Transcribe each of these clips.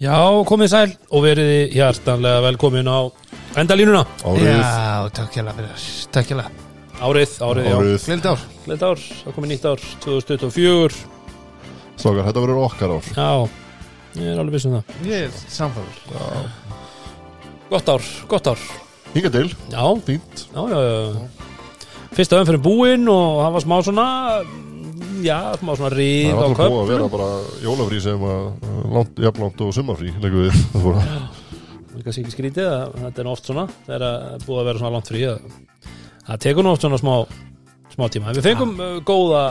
Já, komið sæl og verið hjartanlega velkomin á endalínuna. Árið, Já, takk hjá fyrir Takk hjá Árið, árið, já. Árið. Glemt ár. Gleitt ár, það komið nýtt ár 2024 Strákar, þetta verður okkar ár. Já, ég er alveg viss um það. Ég er samfæður. Gott ár, gott ár. Hinga til, Já, fínt. Já, já, já. Fyrsta öðum fyrir búinn og það var smá svona Já, smá svona Það ríð er á alltaf búið að vera köpnum bara jólafrí sem að uh, langt, jafnlangt og sumarfrí leggur við. Það Það er kannski ekki skrítið að þetta er oft svona þegar að búið að vera svona langt frí að það tekur nú oft svona smá smá tíma, við fengum uh, góða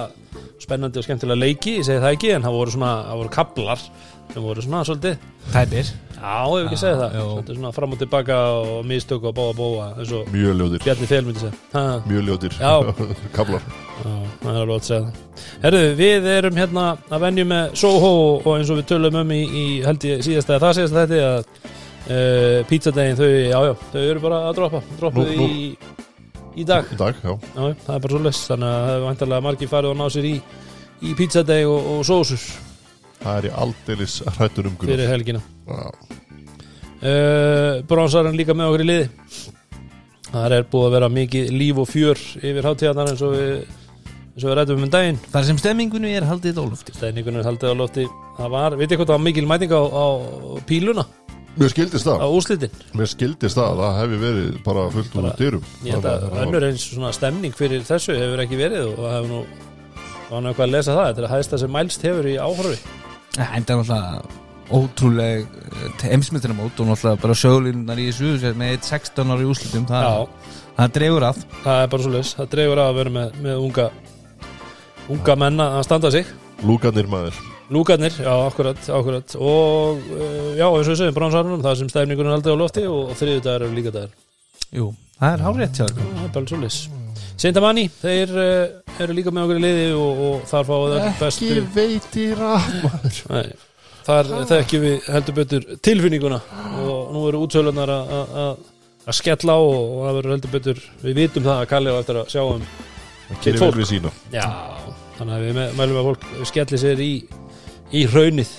spennandi og skemmtilega leiki, ég segi það ekki en það voru svona, það voru kablar sem voru svona svolítið, Tæpir. Já, ef ekki segja það. jú. svolítið svona fram og tilbaka og mistök og bóa bóa Mjög ljóðir, Bjarni Fel myndi segja ha, mjög ljóðir. Já. Kablar það er alveg að segja það. Herðu, við erum hérna að venju með Soho og eins og við tölum um í, í held ég síðasta eða það síðasta þetta að uh, pizzadegin þau, já já, þau eru bara að droppa droppuð í, í dag. Í dag, já. Já, það er bara svo list þannig að það hefur vantarlega margir farið og ná sér í í pizzadeg og, og sósur. Það er í aldeilis hrættur um fyrir helgina. Uh, bronsarinn líka með okkur í liði. Það er búið að vera mikið líf og fjör yfir hátíðarnar eins og við eins og við rættum um daginn. Þar sem stemmingunni er haldið ólufti stæningunum haldið á lofti. Það var, veit ég hvað það var mikil mæting á, á píluna, Mér skildist á það, úslitin mér skildist það. Það hefði verið bara fullt úr dyrum. ég held að önnur eins svona stemning fyrir þessu hefur ekki verið og það hefur nú það var nú eitthvað að lesa það, þetta er að hæðsta sem mælst hefur í áhorfi. En það er náttúrulega ótrúleg heimsmyndirnamót og náttúrulega bara sjölunar í þessu sem með eitt 16 ári úslitum það, Já, það dregur að það er bara svo leis, það dregur að vera með, með unga unga menna að standa sig. Lúkanir maður. Lúkarnir, já, akkurat, akkurat. Og uh, já, eins og við segjum, bronsarunum það sem stefningunum er aldrei á lofti og, og þriðu dagar eru líka dagar. Jú, það er hárétt hjá þér það er bara svo leis Seintamanni, þeir uh, eru líka með okkur í liði og, og þar fáið það bestu Ekki veitir að maður. Nei, þar þekkjum við heldur betur tilfinninguna og nú eru útsölunar að- að að- að skella á og, það verður heldur betur við vitum það að Kalli á eftir að sjá Gerir fólk. vel við sína. Já, þannig að við mælum að fólk skelli sér í, í hraunið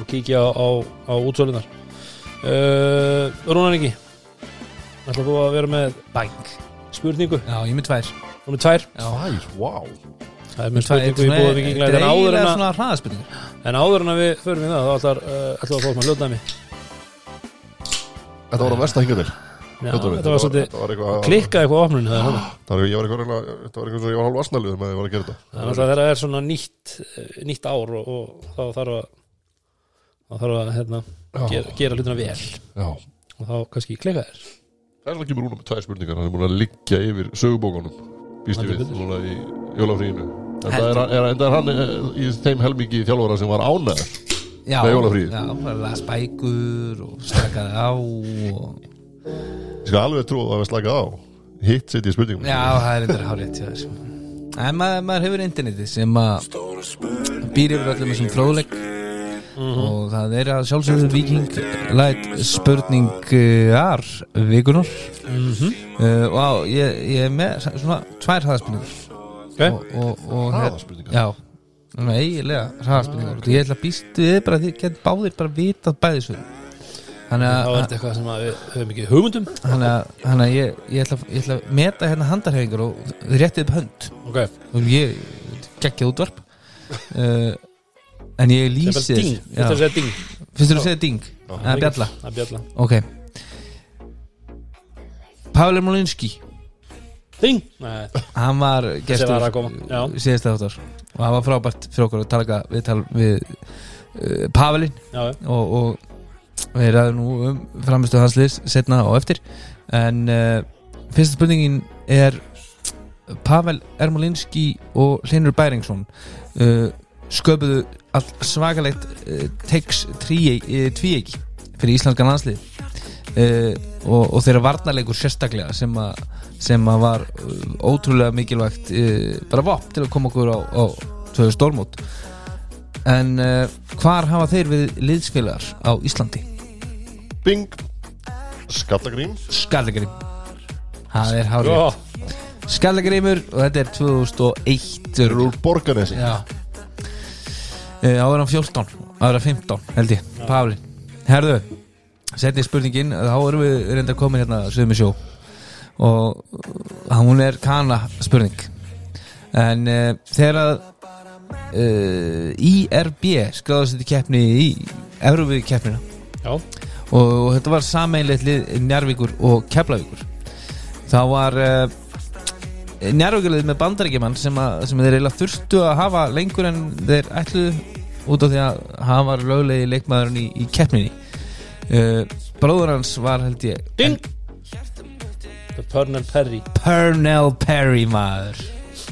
og kíkja á, á, á útsölunar. Uh, Rúnan ekki ætla þú að vera með Bang spurningu, Já, ég er með tvær. Nummer tvær? Já, Tvær, wow það er með spurningu í búið vikinglegt en áður en að En áður en að við förum í það þá ætlar, uh, að fólk með. Ljóðdæmi Þetta var að versta hinga til Þetta var- var svolítið var eitthvað opnun það þannig. Það var, ég var eitthvað, reyna- þetta var eitthvað svo ég var hálf asnalið með að ég var að gera þetta. Það er náttúrulega þegar það er svona nýtt eh, nýtt ár og, og þá þarf að þá þarf að hérna, gera, gera hlutina vel. Já. Og þá kannski klikka þér. Það er svona kemur núna með tvær spurningar. Hann er búin að liggja yfir sögubókunum. Býst ég við núna í jólafríinu? En það er, er, það er hann eh, í þeim helmingi þjálfara sem var ánæður Já, Með jólafríið. Já, bara las bækur og slakaði á og... Ég skal alveg trú að það var slakað á. Hitt setja í spurningum. Já, það er hjá þér En maður, maður hefur internetið sem að býr yfir öllum þessum fróðleik. Og það er að sjálfsögðu viking læt spurningar vikunar uh, og á, ég, ég er með svona tvær hraðaspurningar. Okay. og, og, og Hraðaspurningar? Já, eiginlega hraðaspurningar. Og ég ætla að býst við bara að þið get báðir bara vitað bæðisvöld Þannig að, þetta eitthvað sem að við höfum ekki hugmyndum. Þannig að, þannig að ég, ég, ætla, ég ætla að meta hérna handarhefingar og þið réttið upp hönd. Ok, og ég geggja útvarp. Uh, en ég sem lýsi bara ding. Þetta er að segja ding. Finnst þú að segja ding? Eða bjalla? það er bjalla. Ok. Pavel Molinski ding. Nei, hann var gestur var að síðasta þáttar. Og hann var frábært fyrir okkur að taka við, við uh, já. og, og við ræðum nú um framistu hans liðs setna og eftir. En uh, fyrsta spurningin er Pavel Ermolinski og Hlinur Bæringsson uh, sköpuðu all svakalegt uh, teiks tvíegi fyrir íslenskan landslið. Uh, og, og þeirra varnarleikur sérstaklega sem að sem að var ótrúlega mikilvægt bara vopp til að koma okkur á, á stórmót en uh, hvar hafa þeir við liðsfélagar á Íslandi? Bing. Skallagrím. Skallagrim það er hárið Ó, Skallagrimur og þetta er 2001 Þeir eru úr Borganesi já. Uh, áður hann 14 aðra 15 held ég, Pavli Herðu, setni spurningin þá erum við reynda komin hérna sögum sjó. Og uh, hún er kana spurning. En uh, þegar að uh, IRB skráðast þetta keppni í Európa keppnina og, og þetta var sameinleitt lið Njarvíkur og Keflavíkur. Þá var uh, Njarvíkurlið með bandaríkjumann sem, sem þeir eiginlega þurftu að hafa lengur en þeir ætluðu út af því að hann var löglegi leikmaðurinn í, í keppninni. Uh, bróður hans var held ég ding! Pernell Perry. Pernell Perry maður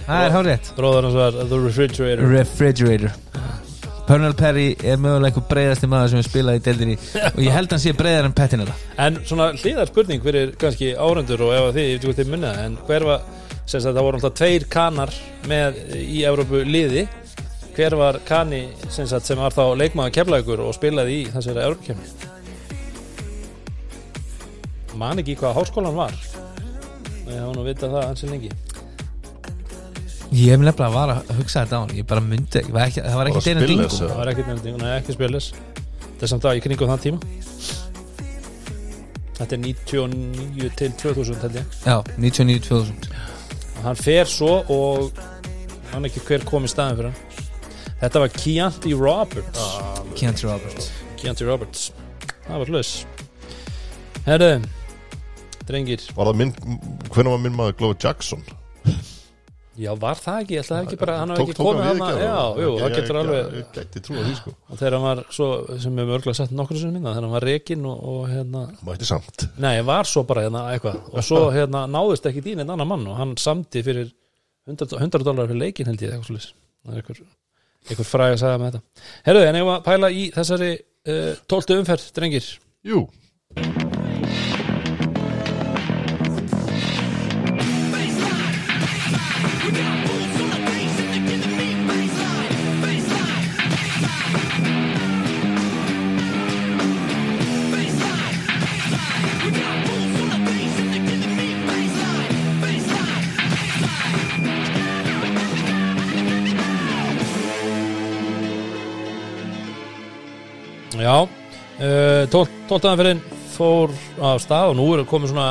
það er hárið Bróður hans var The Refrigerator. Refrigerator. Pernell Perry er mögulega einhver breiðasti maður sem við spilaði í deildinni og ég held hann sé breiðar en Pettin þetta En svona hlýðar spurning fyrir kannski árendur og ef að þið, ég veit ekki hvað þið munna en hver var, sem sagt það voru alltaf tveir kanar með í Evrópu liði. Hver var kani sem, sagt, sem var þá leikmaður keflaugur og spilaði í þessari Evrópu kemni man ekki hvað háskólan var. Ég hafa nú vitað það ansi lengi ég hef nefnilega var að hugsa þetta á hann ég bara myndi, ekki- var ekki, það var ekki deina dingum það var ekki nefnding, nei ekki spilis þetta er samt að í kringu þann tíma. Þetta er 99 til 2000 held ég. Já, 99-2000 og hann fer svo og hann ekki hver kom í staðin fyrir hann. Þetta var Keontae Roberts. Keontae Roberts. Keontae Roberts. Það var hlus herru drengir, Var það minn, hvernig var minn maður Glover Jackson? Já var það ekki? Ég ætla það ekki bara, hann Tók- ekki komið hann við já, jú, það getur alveg Ég gæti trúa því sko. Og þegar hann var svo, sem við mörgla sett nokkur sem minna, þegar hann var rekin og, og hérna, Mætti samt. Nei, var svo bara hérna eitthvað, og svo hérna náðist ekki dýn einn annan mann og hann samdi fyrir 100, 100 dólar fyrir leikin held ég eitthvað svolítið, það er einhver einhver fræg að sagða með þetta. Herruði, en ég var að pæla í þessari uh, 12. umferð, drengir? Jú, Já, uh, 12. umferðin fór af stað og nú er komið svona,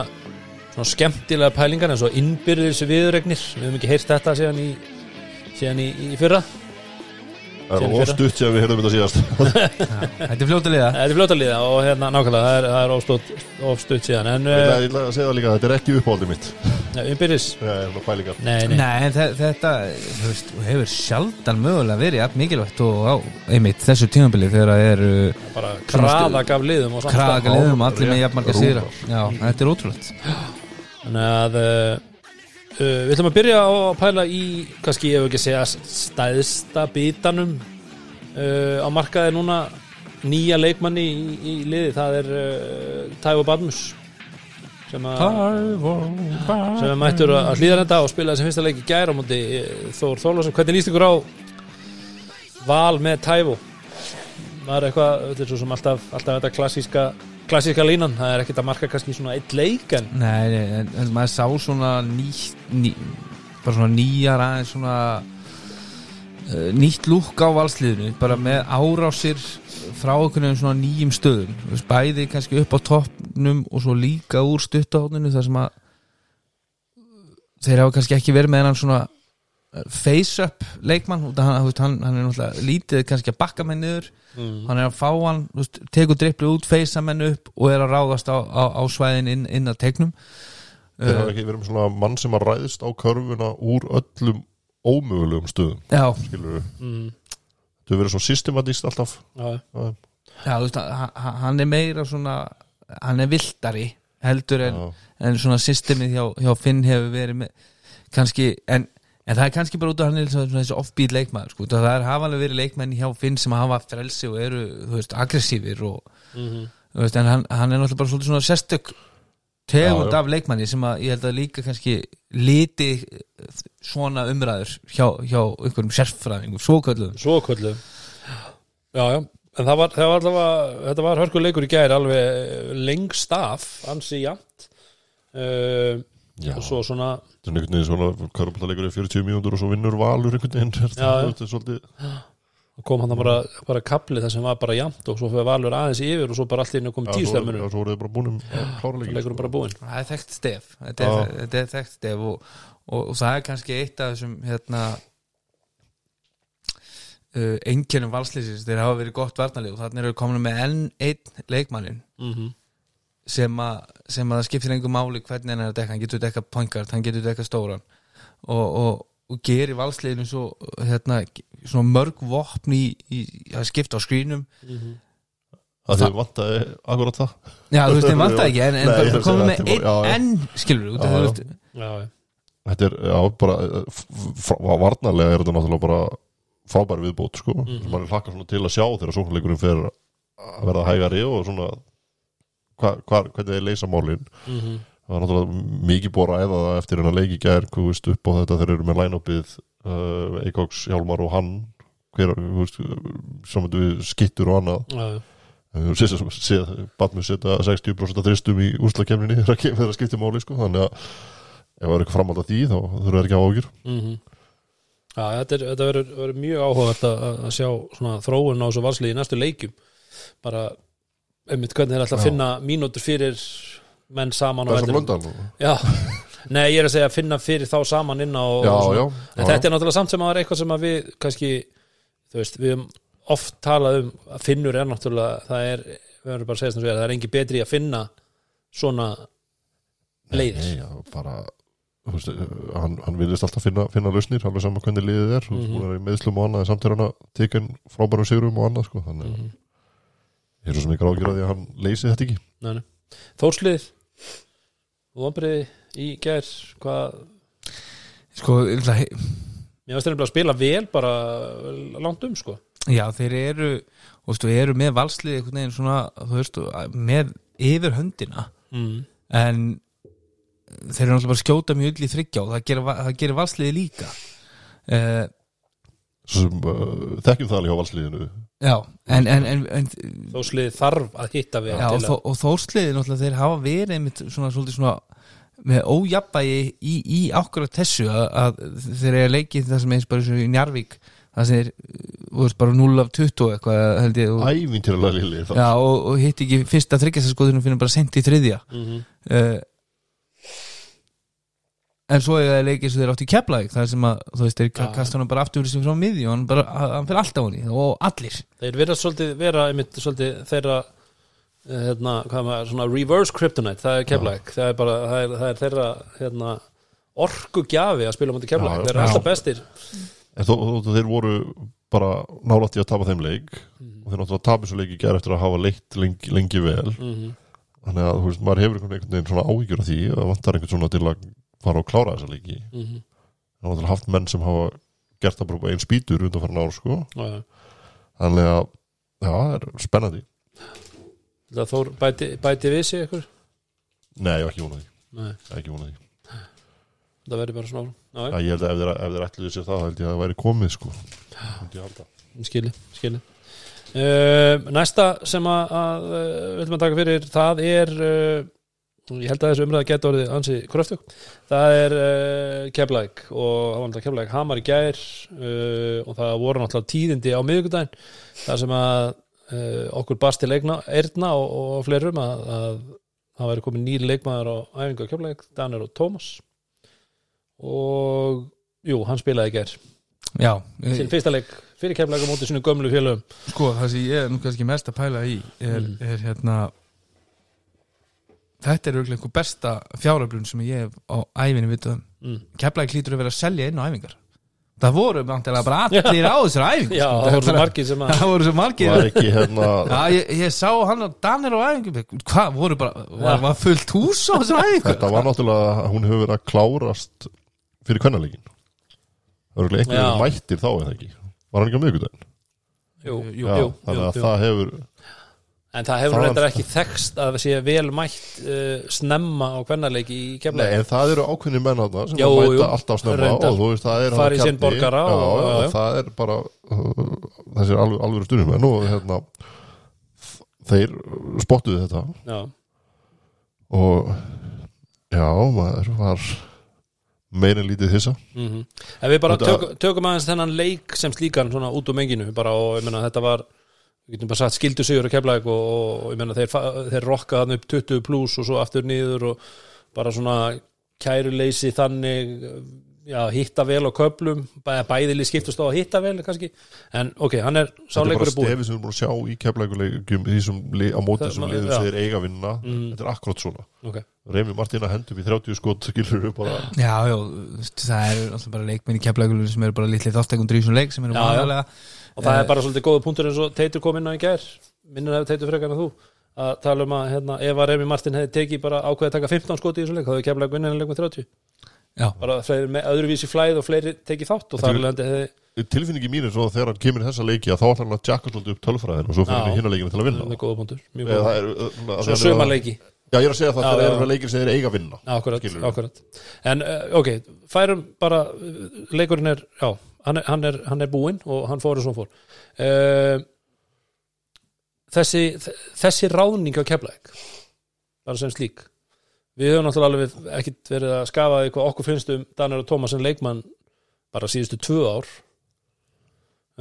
svona skemmtilega pælingar eins og innbyrðis viðregnir við höfum ekki heyrt þetta síðan í í, í fyrra það er ofstutt sem við heyrðum þetta síðast. Þetta er fljóta liða. Það er fljóta liða og hérna nákvæmlega það er, er ofstutt síðan en Ég ætla uh, ég ætla að segja það líka, þetta er ekki uppáldið mitt. Pælingar Nei, nei, Nei, en þe- þetta veist, hefur sjaldan mögulega verið jafn mikilvægt og á einmitt þessu tímabili þegar það er bara kraða gaf liðum og samt kraga liðum allir með sigra. Já, þetta er ótrúlegt. Þannig að uh, uh, við ætlum að byrja á að pæla í kannski ég hef ekki segja stæðsta bítanum uh, á markaði núna. Nýja leikmanni í, í liði það er uh, Tævo Badmus sem að sem mættur að hlýða þetta og spila sem fyrsta leik í gæra á móti eh, Þór Þórlarsson, hvernig líst ykkur á val með Tævo var eitthvað, þetta er svo sem alltaf, alltaf þetta klassíska klassíska línan, það er ekkert að marka kannski svona eitt leik en Nei, nei, en, maður sá svona nýtt ný, bara svona nýjar aðeins svona uh, nýtt lúk á valsliðinu bara með árásir frá einhvern veginn svona nýjum stöðum. Bæði kannski upp á toppnum og svo líka úr stuttahóttinu þar sem að þeir hafa kannski ekki verið með hann svona face-up leikmann út af hann, hann, hann er náttúrulega lítið kannski að bakka menn niður. Mm. hann er að fá hann, tekur drippli út feisa menn upp og er að ráðast á, á, á svæðin inn, inn að tegnum. Þeir hafa ekki verið með svona mann sem að ræðist á körfuna úr öllum ómögulegum stöðum já, skilur við, Mm. þau verið svo systematíst alltaf. Já, Já, veist, hann, hann er meira svona hann er viltari heldur en, en svona systemið hjá, hjá Finn hefur verið með kannski, en, en það er kannski bara út af hann þessi offbeat leikmaður sko, það er hafa alveg verið leikmenn hjá Finn sem hafa frelsi og eru, þú veist, aggressífir og, Mhm. þú veist, en hann, hann er náttúrulega bara svolítið svona sérstök tegund af leikmanni sem að ég held að líka kannski liti svona umræður hjá, hjá einhverjum sérfræðingum, svo kölluðum Svo kvöldu Já, já, en það var, það var allavega þetta var hörkur leikur í gær alveg lengst af, ansi jæmt uh, Já. og svo svona er einhvern veginn svona körfballalegur í 40 mínútur og svo vinnur valur einhvern veginn Já, já. Þetta er svolítið og kom hann bara, bara kapli þar sem var bara jamt og svo fyrir valur aðeins yfir og svo bara allt inn og kom tíu svo, stefnur já, og svo voru þið bara búin um klára leiki leikur bara búinn það er þekkt stef þetta er, þetta er þekkt stef og, og, og það er kannski eitt af þessum hérna uh, einkennum valslýsins þeir hafa verið gott varnalið og þannig eru komin með enn einn leikmannin mm -hmm. Sem að sem að það skiptir einhver máli hvernig hann er að dekka. Hann getur dekka pointgard, hann getur dekka stóran. Og, og, og gerir valsliðinu svo hérna, svona mörg vopn í, í að skipta á skrínum að þið vantaði akkurat það. Já þú veist þeim vantar ekki en, en Nei, komið segja með einn enn skilur út Já, af já. Þetta er, já, bara varnarlega er þetta náttúrulega bara frábær viðbót, sko. Mm Mhm. mann er hlakka svona til að sjá þegar sóknarleikurinn fer að verða hægari og svona hva, hva, hvernig þeir leysa málin. Mm það var náttúrulega mikið búið að ræða það eftir hennar leiki gær, hvað veist, upp á þetta þeir eru með line-upið uh, Eikoks, Hjálmar og hann. Hver, veist, saman við skittur og annað. Séð sem séð Batman setja 60% þristum í úrstakefninni þegar það skiptir máli sko. Þannig að ef það er eitthvað framhald af því þá þurfa það ekki að ágjur Mm Já, þetta, þetta verður, mjög áhugavert að, að sjá svona þróun á þessu valsliði í næstu leikjum. Bara einmitt hvernig þeir ætla að Já. finna mínútur fyrir menn saman Þessar vellinum. blöndan Já, nei ég er að segja að finna fyrir þá saman inn á Já, og já, En já, þetta er náttúrulega samt sem að það er eitthvað sem að við kannski, þú veist, við oft talað um að finnur er náttúrulega það er, við höfum bara að segja þess að það er engi betri að finna svona leiðir Nei, já, bara þú veist, hann, hann viljast alltaf finna, finna lausnir alveg saman hvernig liðið er mm. -hmm. er í meðslum og annað samt er hann að inn frábærum sigurum og annað sko þannig að Mhm. Ég er svo sem ekki ágjur að því að hann leysi þetta ekki. Nei, nei. Þórslið Vombriði í gær hvað, sko, illa- mér finnst þeir nefnilega að spila vel bara langt um sko. Já þeir eru þú veist, eru með valslið einhvern veginn svona þú veist, með yfir höndina. Mm. en þeir eru náttúrulega bara að skjóta mjög ull í þryggja og það gerir, það gerir valsliði líka. Uh, svo sem uh, þekkjum það alveg hjá valsliðinu já, en, en, en, en Þórslið þarf að hitta vel já, og, þó, og þórsliði náttúrulega þeir hafa verið einmitt svona, svolítið svona með ójabægi í, í akkurat þessu að, að þeir eru að leiki það sem eins bara eins og í Njarvík það sem þeir, þú veist, bara 0 af 20 eitthvað held ég og, ævintýralega lili já, og, og hitt ekki fyrsta þryggjastaskoðunum fyrir bara sent í þriðja mm -hmm. uh, en svo er það leikið sem þeir átt í keflaðik það sem að, þú veist, þeir Já. kasta hann bara aftur sem frá miði og hann bara, hann fyrir alltaf hann í og allir. Þeir verða svolítið vera einmitt svolítið þeirra eh, hérna, hvað maður, svona reverse kryptonite það er keflæk, það er bara það er, það er þeirra hérna, orkugjafi að spila mútið keflæk, Já, þeir eru alltaf bestir. En þó, þó, þeir voru bara nálætti að tapa þeim leik. Mhm. og þeir náttúrulega tapir svo leik í gerð eftir að hafa leitt lengi, lengi vel. Mm þannig að þú veist, maður hefur einhvern veginn svona áhyggjur af því. Að vantar einhvern svona til að fara og klára þessa leiki. -hmm. það náttúrulega haft menn sem hafa gert það bara einn spýtur undan farin ár sko. Já. þannig að, já, það er spennandi. Það Þór bæti, bæti við sig ykkur Nei, ég var ekki vonað því, var ekki vonað því. það verður bara svona Já, ég held að ef þeir, ætluðu sér það þá held ég að það væri komið sko. Skili, skili uh, Næsta sem að, að uh, við ætlum að taka fyrir það er uh, ég held að þessu umræða geta orðið ansi kröftug. Það er uh, keflæk og það var náttúrulega keflæk hamar í gær uh, og það voru náttúrulega tíðindi á miðvikudaginn þar sem að uh, okkur barst til leikna, erna og, og fleirum að, að það væri komin nýr leikmaður á æfingu á keflæk, Danir og Tómas og jú, hann spilaði í gær. Já, sinn fyrsta leik fyrir keflæk á móti sinu gömlu félögum. sko það sem ég er nú kannski mest að pæla í er, Mm. er hérna þetta er auðvitað einhver besta fjáröflun sem ég hef á æfinni vitað um. Mm. keflaði klítur að vera að selja inn á æfingar. Það voru vantilega bara allir á þessar æfingar já, það voru svo margir sem að það voru svo margir. Var ekki hérna Já, ég, ég sá hann og Danir á æfingu. Hvað, voru bara, var, var fullt hús á þessar æfingu? Þetta var náttúrulega, hún hefur verið að klárast fyrir kvennarleikin Það eru einhverjum mættir þá eða ekki? Var hann ekki á miðvikudaginn? jú, jú, Já, jú, þannig jú, að jú. það hefur en það hefur það- reyndar ekki þekst að það sé vel mætt uh, snemma á kvennarleiki í Nei, keflæk en það eru ákveðni menn þarna sem Jú, að mæta alltaf snemma og þú veist, það er hann já, já. það er bara uh, þessir alveg, alveg stundum og hérna þeir spottuðu þetta. Já, og já, maður var meir en lítið hissa. Mm Ef við bara tök, tökum aðeins þennan leik sem slíkan svona út úr menginu bara og ég meina þetta var við getum bara sagt skildu sigur að kefla og, og ég meina þeir, þeir rokka þannig upp 20 pluss og svo aftur niður og bara svona kæruleysi þannig já, hitta vel á köplum bæ, bæðili skiptust á að hitta vel kannski. En ok, hann er Þetta er bara sáleikur er búinn stefið sem við erum búin að sjá í keflækuleikum því sem á móti Það- sem liðum segir eiga vinna. Mm. þetta er akkurat svona. Ok, Remi Martina hendur við 30 skot skilur við bara Já, já, það eru alltaf bara leikmenn í keflækulunum sem eru bara litli þáttekundur í svona leik sem eru vanalega og það Eh, er bara svolítið góða punktur eins og Teitur kom inn á í gær. Minnir að Teitur frekar en þú að tala um að hérna, ef að Remi Martin hefði tekið bara ákveðið að taka 15 skoti í þessu leik þá hefði kemla gunnin leik með 30 Já, bara fleiri, öðruvísi flæð og fleiri tekið þátt og þar lendi hefði tilfinningi mín er svo að þegar hann kemur í þessa leiki að þá ætlar hann að jakka svolítið upp tölfræðin og svo fyrir hann í hinna leikinu til að vinna. Það er, uh, að svo sömarleiki Já, ég er að segja það það eru leikir sem þeir eiga að vinna akkurat, akkurat. En uh, ok, færum bara uh, leikurinn er, já, hann hann er, hann er búinn og hann fór og hann fór. Uh, þessi þessi ráðning á keflæk bara sem slík við höfum náttúrulega alveg ekkit verið að skafa því hvað okkur finnst um Daniel og Thomas en leikmann bara síðustu tvö ár.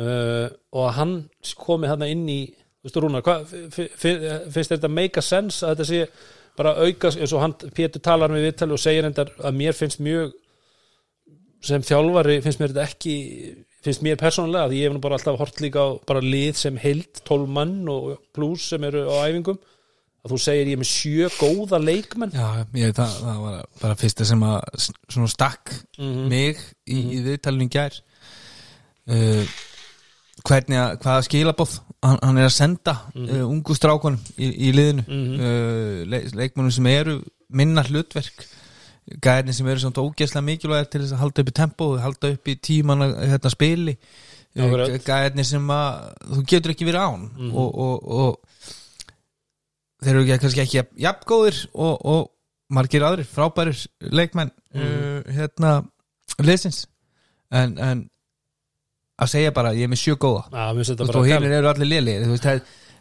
Uh, og hann komi þarna inn í veistu Rúnar, hvað fi- fi- finnst þetta make a sense að þetta sé bara auka eins og hann, Pétur talar með viðtali og segir endar að mér finnst mjög sem þjálfari finnst mér þetta ekki finnst mér persónulega, því ég hef nú bara alltaf hort líka á bara lið sem heild 12 mann og plus sem eru á æfingum. Að þú segir ég er með sjö góða leikmenn. Já ég, það, það var bara fyrsta sem að svona stakk Mhm. mig í, í viðtalinu í gær. Uh, hvernig að, hvaða skilabóð hann, hann er að senda uh, ungu strákunum í, í liðinu. Mhm. uh, le, leikmennum sem eru minna hlutverk gæðin sem eru svona ógeðslega mikilvæg til þess að halda upp í tempo halda upp í tíman hérna, spili. Akkurat. gæðin sem að þú getur ekki verið án. Mhm. og, og, og þeir eru ekki, kannski ekki jafn- jafngóðir og, og margir aðrir frábærir leikmenn uh, hérna leysins en, en að segja bara ég er með sjö góða. Bara og hinir eru allir það,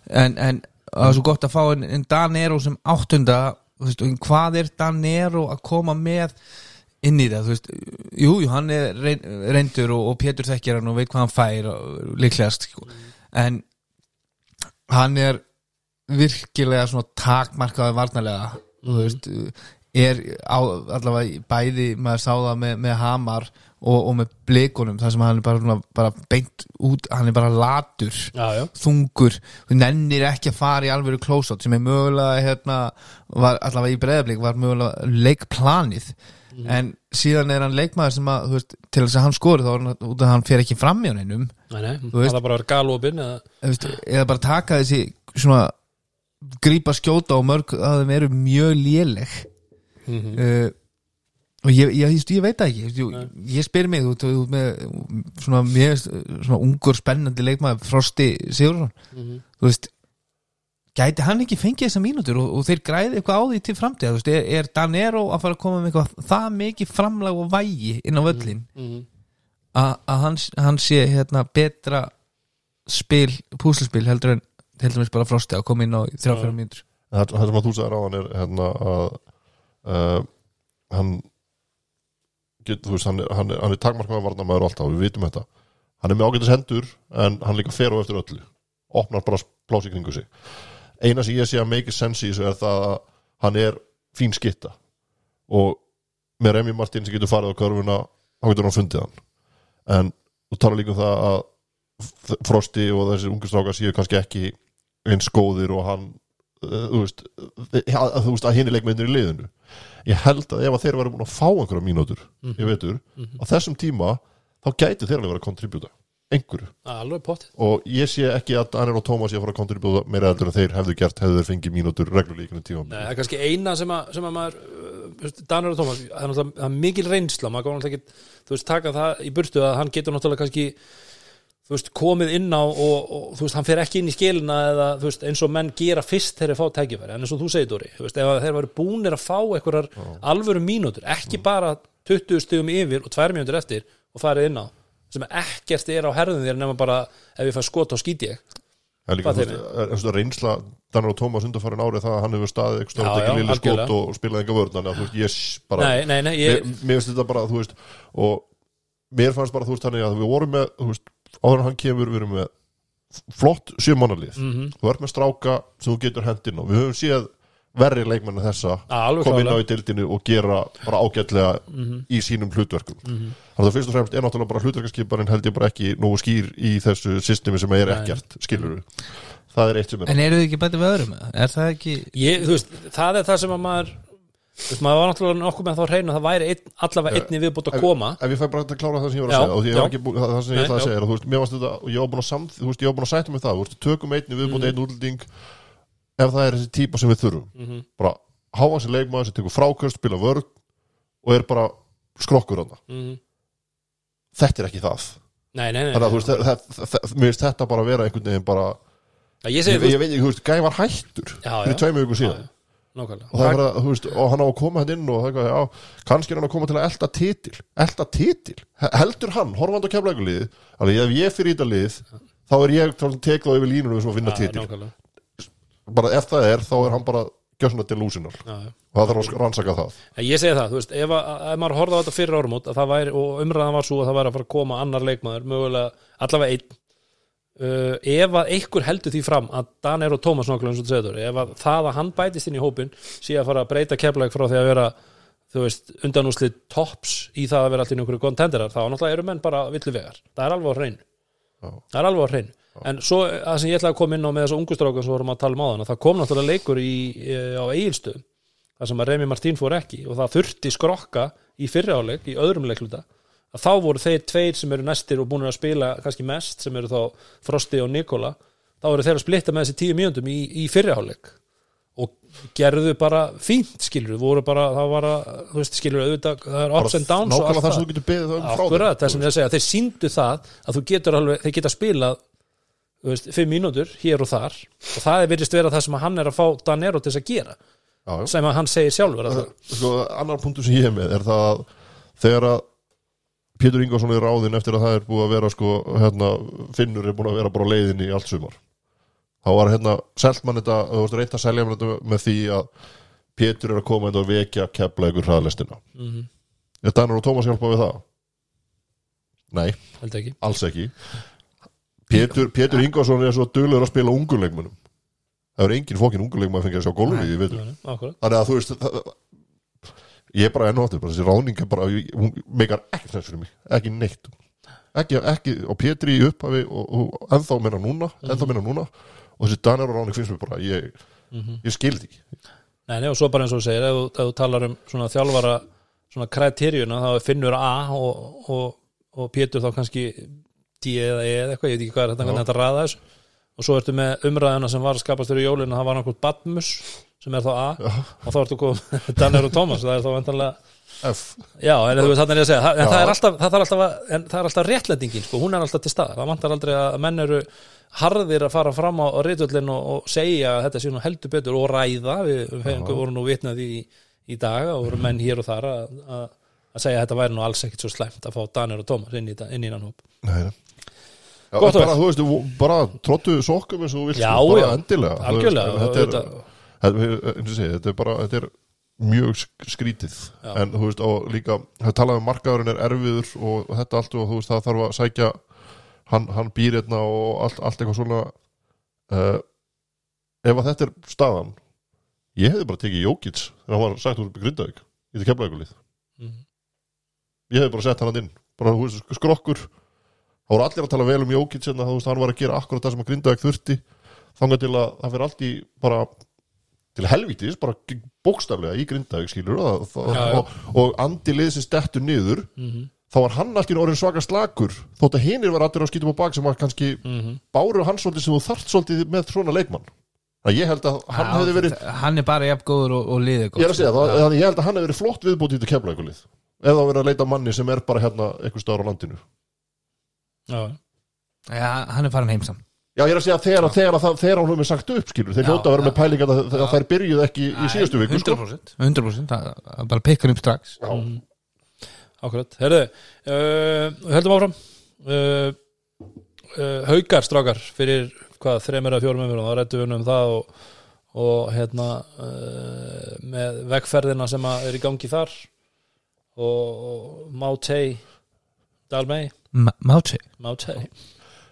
en, en það er svo gott að fá en, en Danero sem áttunda veist, og hvað er Danero að koma með inn í það þú veist, jú, hann er reyn, reyndur og, og Pétur þekkir hann og veit hvað hann fær og, líklegast sko. en hann er virkilega svona takmarkaði varnarlega þú veist er á, allavega bæði maður sá það með, með Hamar og, og með blikunum þar sem hann er bara, bara beint út, hann er bara latur Já, já, þungur, þú nennir ekki að fara í alvöru close-out sem er mögulega hérna, var allavega í breyðablík var mögulega leikplanið. En síðan er hann leikmaður sem að veist, til þess að hann skori þá er hann út að hann fer ekki fram í Þú veist- það er bara galopin eða, eða bara taka þessi svona grípa skjóta og mörg að þeim eru mjög léleg mm uh, og ég, ég, ég, ég veit ekki ég, ég spyr mig út, út með svona, mjög, svona ungur spennandi leikmaður Frosti Sigurðsson. Mhm. þú veist gæti hann ekki fengið þessa mínútur og, og þeir græði eitthvað á því til framtíða þú veist, er, er Danero að fara að koma með eitthvað það mikið framlag og vægi inn á völlin Mhm. að að hann, hann sé hérna betra spil, púslespil heldur en heldur en bara Frosti að koma inn á í þrjá Já. fyrir mínútur. Það það sem að þú sagði ráðan er hérna að uh, hann get, þú veist, hann er, hann er, hann er takmarkaða varnamæður alltaf, við vitum þetta. Hann er með ágætis hendur en hann líka fer á eftir öllu. Opnar bara plási kringu sig. Eina sem ég sé að make sense í þessu er það að hann er fín skitta. Og með Remi Martin sem getur farið á körfuna þá getur hann fundið hann. En þú talar líka um það að Frosti og þessir ungu strákar séu kannski ekki eins góðir og hann uh, þú veist, að, þú veist að hinn er leikmennir í liðinu ég held að ef að þeir væri búin að fá einhverja mínútur Mhm. ég veitur, Mhm. á þessum tíma þá gæti þeir alveg verið að kontribúta einhverju og ég sé ekki að Daniel og Tómas ég fara að kontribúta meira heldur en þeir hefðu gert hefðu þeir fengið mínútur reglulíkinu tíma Nei, það er kannski eina sem að, sem að maður uh, Danur og Tómas, það er það er mikil reynsla, maður góðan ekki þú veist, taka það í burtu að hann getur náttúrulega kannski þú veist, komið inn á og, og þú veist, hann fer ekki inn í skilina eða þú veist, eins og menn gera fyrst þegar þeir fá tækifæri, en eins og þú segir Dóri þú veist, ef þeir varu búnir að fá einhverjar alvöru mínútur, ekki bara 20 stigum yfir og 2 mínútur eftir og farið inn á, sem ekkert er á herðum þér nema bara ef ég fæ skot á skýti ég. Það er líka, veist, er- er svona reynsla Danir og Tómas undarfærin árið það að hann hefur staðið ekki já, lilli skot og spilaði enga vörn þannig að þú veist, ég s- bara nei, nei, nei, ég, mér, mér finnst þetta bara, þú veist og mér fannst bara, þú veist, þannig að við vorum með þú veist, áður en hann kemur, við erum með flott sjömannalið mm þú ert með stráka sem þú getur hendin og við höfum séð verri leikmenn en þessa koma inn á í dildinu og gera bara ágætlega Mhm. í sínum hlutverkum. Mhm. þannig að fyrst og fremst er náttúrulega bara hlutverkaskiparinn held ég bara ekki nógu skýr í þessu systemi sem er ekkert, skilur við það er eitt sem er En eru þið ekki bætið við öðrum? Er það ekki ég, veist, það er það sem að maður þú veist, maður var náttúrulega nokkuð með þá hreinu að það væri einn, allavega einni viðbútt að Ef- koma. ef ég fæ bara að klára það sem ég var að segja já. ekki það, það sem ég ætlaði að segja þú veist, mér varst þetta og ég var búin að samt, þú veist, ég var búin að sæta mig það þú veist, tökum einni viðbúin, Mhm. einn útlending ef það er þessi típa sem við þurfum. Mhm. bara háa sér leikmaður sem tekur frákvörst, spila vörð og er bara skrokkur hana Mhm. þetta er ekki það. Nei, nei, nei, þannig að þú veist, var nákvæmlega. Og, það er bara, þú veist, og hann á að koma hann inn og það er eitthvað, já, kannski er hann að koma til að elda titil. Elda titil, He- heldur hann horfandi á keflækulið, alveg ef ég fyrir í þetta lið, þá er ég til tek þá yfir línunum sem að vinna Já, titil. nákvæmlega. bara ef það er, þá er hann bara gjössuna Já, já. og það þarf að rannsaka það. En ég segi það, þú veist, ef, að, ef maður horfði á þetta fyrir að væri, og umræðan var svo að það væri að fara að koma annar leikmaður, mögulega allavega einn uh, ef að einhver heldur því fram að og Tómas nákvæmlega eins og þú segir, ef að það að hann bætist inn í hópin að fara að breyta keflæk frá því að vera þú veist, undanúslið tops í það að vera allir einhverju kontenderar, þá náttúrulega eru menn bara villu vegar, það er alveg á hreinu. Já. það er alveg á hreinu. En svo það sem ég ætlaði að koma inn á með þessu ungustrákan sem vorum að tala um áðan, að það kom náttúrulega leikur í, í, á eigilstöðum þar sem að Remi Martín fór ekki og það þurfti skrokka í fyrri áleik í öðrum leikluta að þá voru þeir tveir sem eru næstir og búin að spila kannski mest sem eru þá Frosti og Nikola þá eru þeir að splitta með þessi tíu mínúndum í, í fyrri áleik og gerðu bara fínt skilur voru bara, það var að, þú veist skilur auðvitað, það er ups and downs og allt það sem það. þú getur beðið um frá Akkurat, það sem ég að segja, þeir síndu það að þú getur alveg, þeir geta spilað þú veist, fimm mínútur hér og þar. Og það er virðist vera það sem hann er að fá Danero til þess að gera, Já, já. sem að hann segir sjálfur sko, annar punktur sem ég er með er það að þegar að Pétur Ingvarsson er ráðinn eftir að það er búið að vera sko, hérna, Finnur er búin að vera bara á leiðinni í allt sumar. Þá var hérna, selt mann þetta þú veist, reynt að selja mann þetta með því að Pétur er að koma inn og vekja kepla ykkur hraðlistina mm er Danur og Tómas hjálpa við það? Nei, ekki. Alls ekki. Pétur, Pétur Ingvarsson er svo duglegur að spila unguleikmunum það er engin fókin unguleikmun að fengja að sjá gólfið í Akkurat, þannig að þú veist það, ég er bara enn og aftur þessi ráning er bara, hún meikar ekki sens fyrir mig, ekki neitt. Ekki, ekki, og Pétri í upphafi og, og ennþá meina núna, ennþá meina núna. Og þessi Danir ráning finnst mér bara ég, ég skildi nei, nei, og svo bara eins og segir ef, þú- ef þú talar um svona þjálfara svona kriteríuna, þá Finnur A og, og, og Pétur þá kannski D eða E eða eitthvað, ég veit ekki hvað er þetta, hvernig þetta ræða þessu. Og svo ertu með umræðuna sem var að skapast fyrir jólinu, það var náttúrulega Badmus sem er þá A og þá ertu komið Danir og Tómas, það er þá ventanlega F, Já, en þú veist þannig að segja það, en Já. það er alltaf, það er alltaf, en það er alltaf réttlætingin, sko, hún er alltaf til staðar. Það vantar aldrei að menn eru harðir að fara fram á, á reytullin og, og segja að þetta sé nú heldur betur og ræða. Við, vorum nú vitnað í, í dag og voru menn hér og þar að, að, að segja að þetta væri nú alls ekkit svo slæmt að fá Danir og Tómas inn í, inn í innan hóp. Nei, Já, bara, þú veist, bara trottu sokkum eins og vilt Já, bara já. endilega Algjörlega, þetta, er, þetta, er- og segja, þetta er bara þetta er mjög sk- skrítið Já. en þú veist, og líka það talaði um markaðurinn er erfiður og þetta allt og þú veist, það þarf að sækja hann, hann býr hérna og allt, allt eitthvað svona uh, ef að þetta er staðan ég hefði bara tekið Jókits þegar hann var sagt úr Grindavík í þetta kemlaugulið Mhm. ég hefði bara sett hann inn bara þú veist, skrokkur það voru allir að tala vel um Jókits hérna, þú veist, hann var að gera akkurat það sem að Grindavík þurfti þangað til að það fyrir allt í bara til helvítis, bara bókstaflega í Grindavík skilur og, Já, já. og, og andi liðsins dettur niður mm þá var hann allt í orðin svaka slakur þótt að hinir var allir á skýtum á bak sem var kannski -hmm. báru hans svolítið sem þú þarft svolítið með svona leikmann. Að ég held að hann hefði verið Hann er bara jafn góður og, og liðið ég að segja það, þannig ég held að hann hefði verið flott viðbútið til kemlaugulið eða að leita að manni sem er bara hérna einhver staðar á landinu. Já, Já, hann er farin heimsam Já, ég er að segja að þegar, þegar, þegar, þegar hann hefur sagt upp skilur, þeir hljóta að vera með pæling að, að þær byrjuð ekki í síðustu viku sko. 100% 100% það það bara pikkar upp strax. Já, Akkurat, herðu uh, höldum áfram. Uh, uh, haukar strákar fyrir hvað, þreymur að fjórum umfyrir þá rættum við um það og, og hérna uh, með vegferðina sem að er í gangi þar og, og Mátei Dalmei. Máti Mátei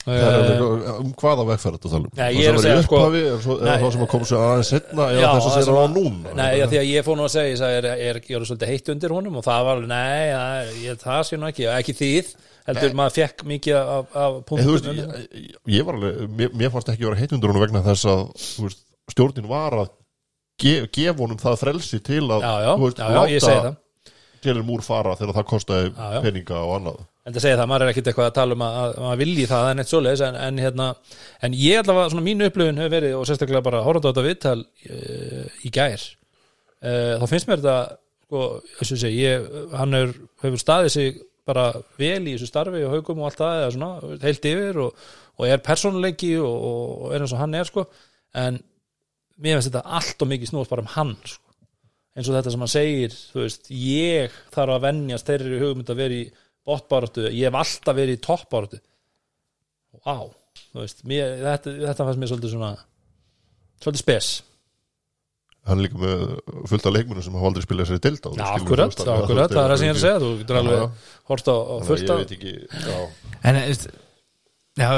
Það er um hvaða vegferð þetta tala um? Nei, Það er sem að var í upphafi, er svo- eða það sem að koma sér aðeins setna eða að það sem á að- núna Nei, því að ég fór nú að segja ég sagði, er, er, svolítið heitt undir honum og það var alveg, nei, það, ég, það sé nú ekki ekki þið, heldur maður fekk mikið af, punktum ég, var alveg, mér, fannst ekki vera heitundur honum vegna þess að stjórnin var að ge, gefa honum það frelsi til að það. Til múr fara þegar það já. peninga og annað en það segja það, maður er ekkit eitthvað að tala um að, að maður vilji það en eitt svoleiðis en, en, hérna, en ég allavega, svona mínu upplifun hefur verið og sérstaklega bara horfandi á þetta viðtal uh, í gær uh, þá finnst mér þetta sko, og ég hann er, hefur staðið sig bara vel í þessu starfi og haugum og allt það eða svona, heilt yfir og, og er persónuleiki og, og er eins og hann er sko, en mér finnst þetta allt og mikið snúast bara um hann sko. eins og þetta sem hann segir þú veist, ég þarf að venjast þeirri hugmynd að vera í botbáratu, ég hef alltaf verið í toppbáratu Vá, þú veist mér, þetta, þetta fannst mér svolítið svona svolítið spes. Hann er líka með fullt af leikmunum sem hafa aldrei spilað sér í dilda Já, akkurat, akkurat, það er það sem ég er að segja þú getur alveg hort á, á fullt ég af veit ekki já, En veist, já,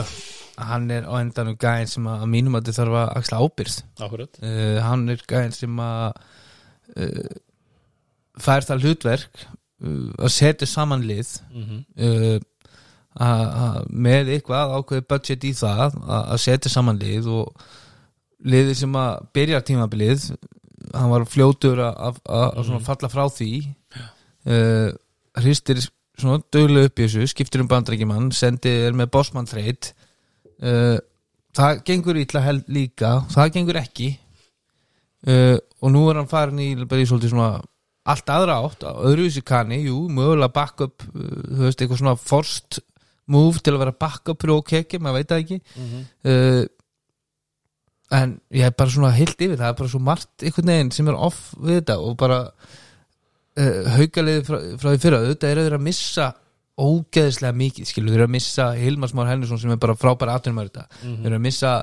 hann er á endanum gæðin sem að mínum að þið þarf að axla ábyrst akkurat, uh, hann er gæðin sem að uh, fær það hlutverk að setja saman lið mm uh, að- að með eitthvað ákveði budget í það að setja saman lið og liðið sem að byrja tímabilið hann var fljótur að, svona falla frá því. Uh, hristir svona dögulega upp í þessu, skiptir um bandrækjumann sendir með bossmann þreit uh, það gengur ítla held líka, það gengur ekki. Uh, og nú er hann farin í bara í svolítið svona allt aðra átt, öðruvísi kanni jú, mögulega backup uh, þú veist, eitthvað svona forced move til að vera backup fyrir OKK, maður veit það ekki. Uh, en ég er bara svona heilt yfir, það er bara svo margt einhvern veginn sem er off við þetta og bara uh, haugaliði frá, frá því fyrra, auðvitað eru þeir að missa ógeðislega mikið, skilur þeir eru að missa Hilmar Már Henriksson sem er bara frábæra aðtunum þetta, þeir eru að missa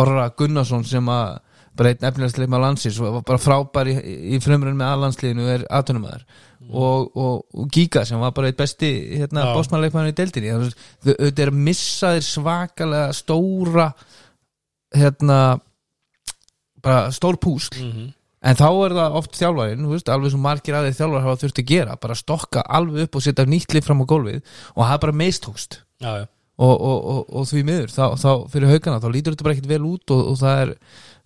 Orra Gunnarsson sem að bara einn efnilegast leikma landsins og bara frábær í, í frumrun með aðlandsliðinu er aðtunumæður og, og, og Giga sem var bara eitt besti hérna, Já. bósmannleikmaður í deildinni. Þau eru að missa þeir svakalega stóra hérna bara stór púsl. Mhm. en þá er það oft þjálfarinn alveg sem margir aðeins þjálfar hafa þurft að gera bara stokka alveg upp og setja nýtt lið fram á gólfið og það er bara meistókst og, og, og, og því miður þá, þá fyrir haugana, þá lítur þetta bara ekkert vel út og það er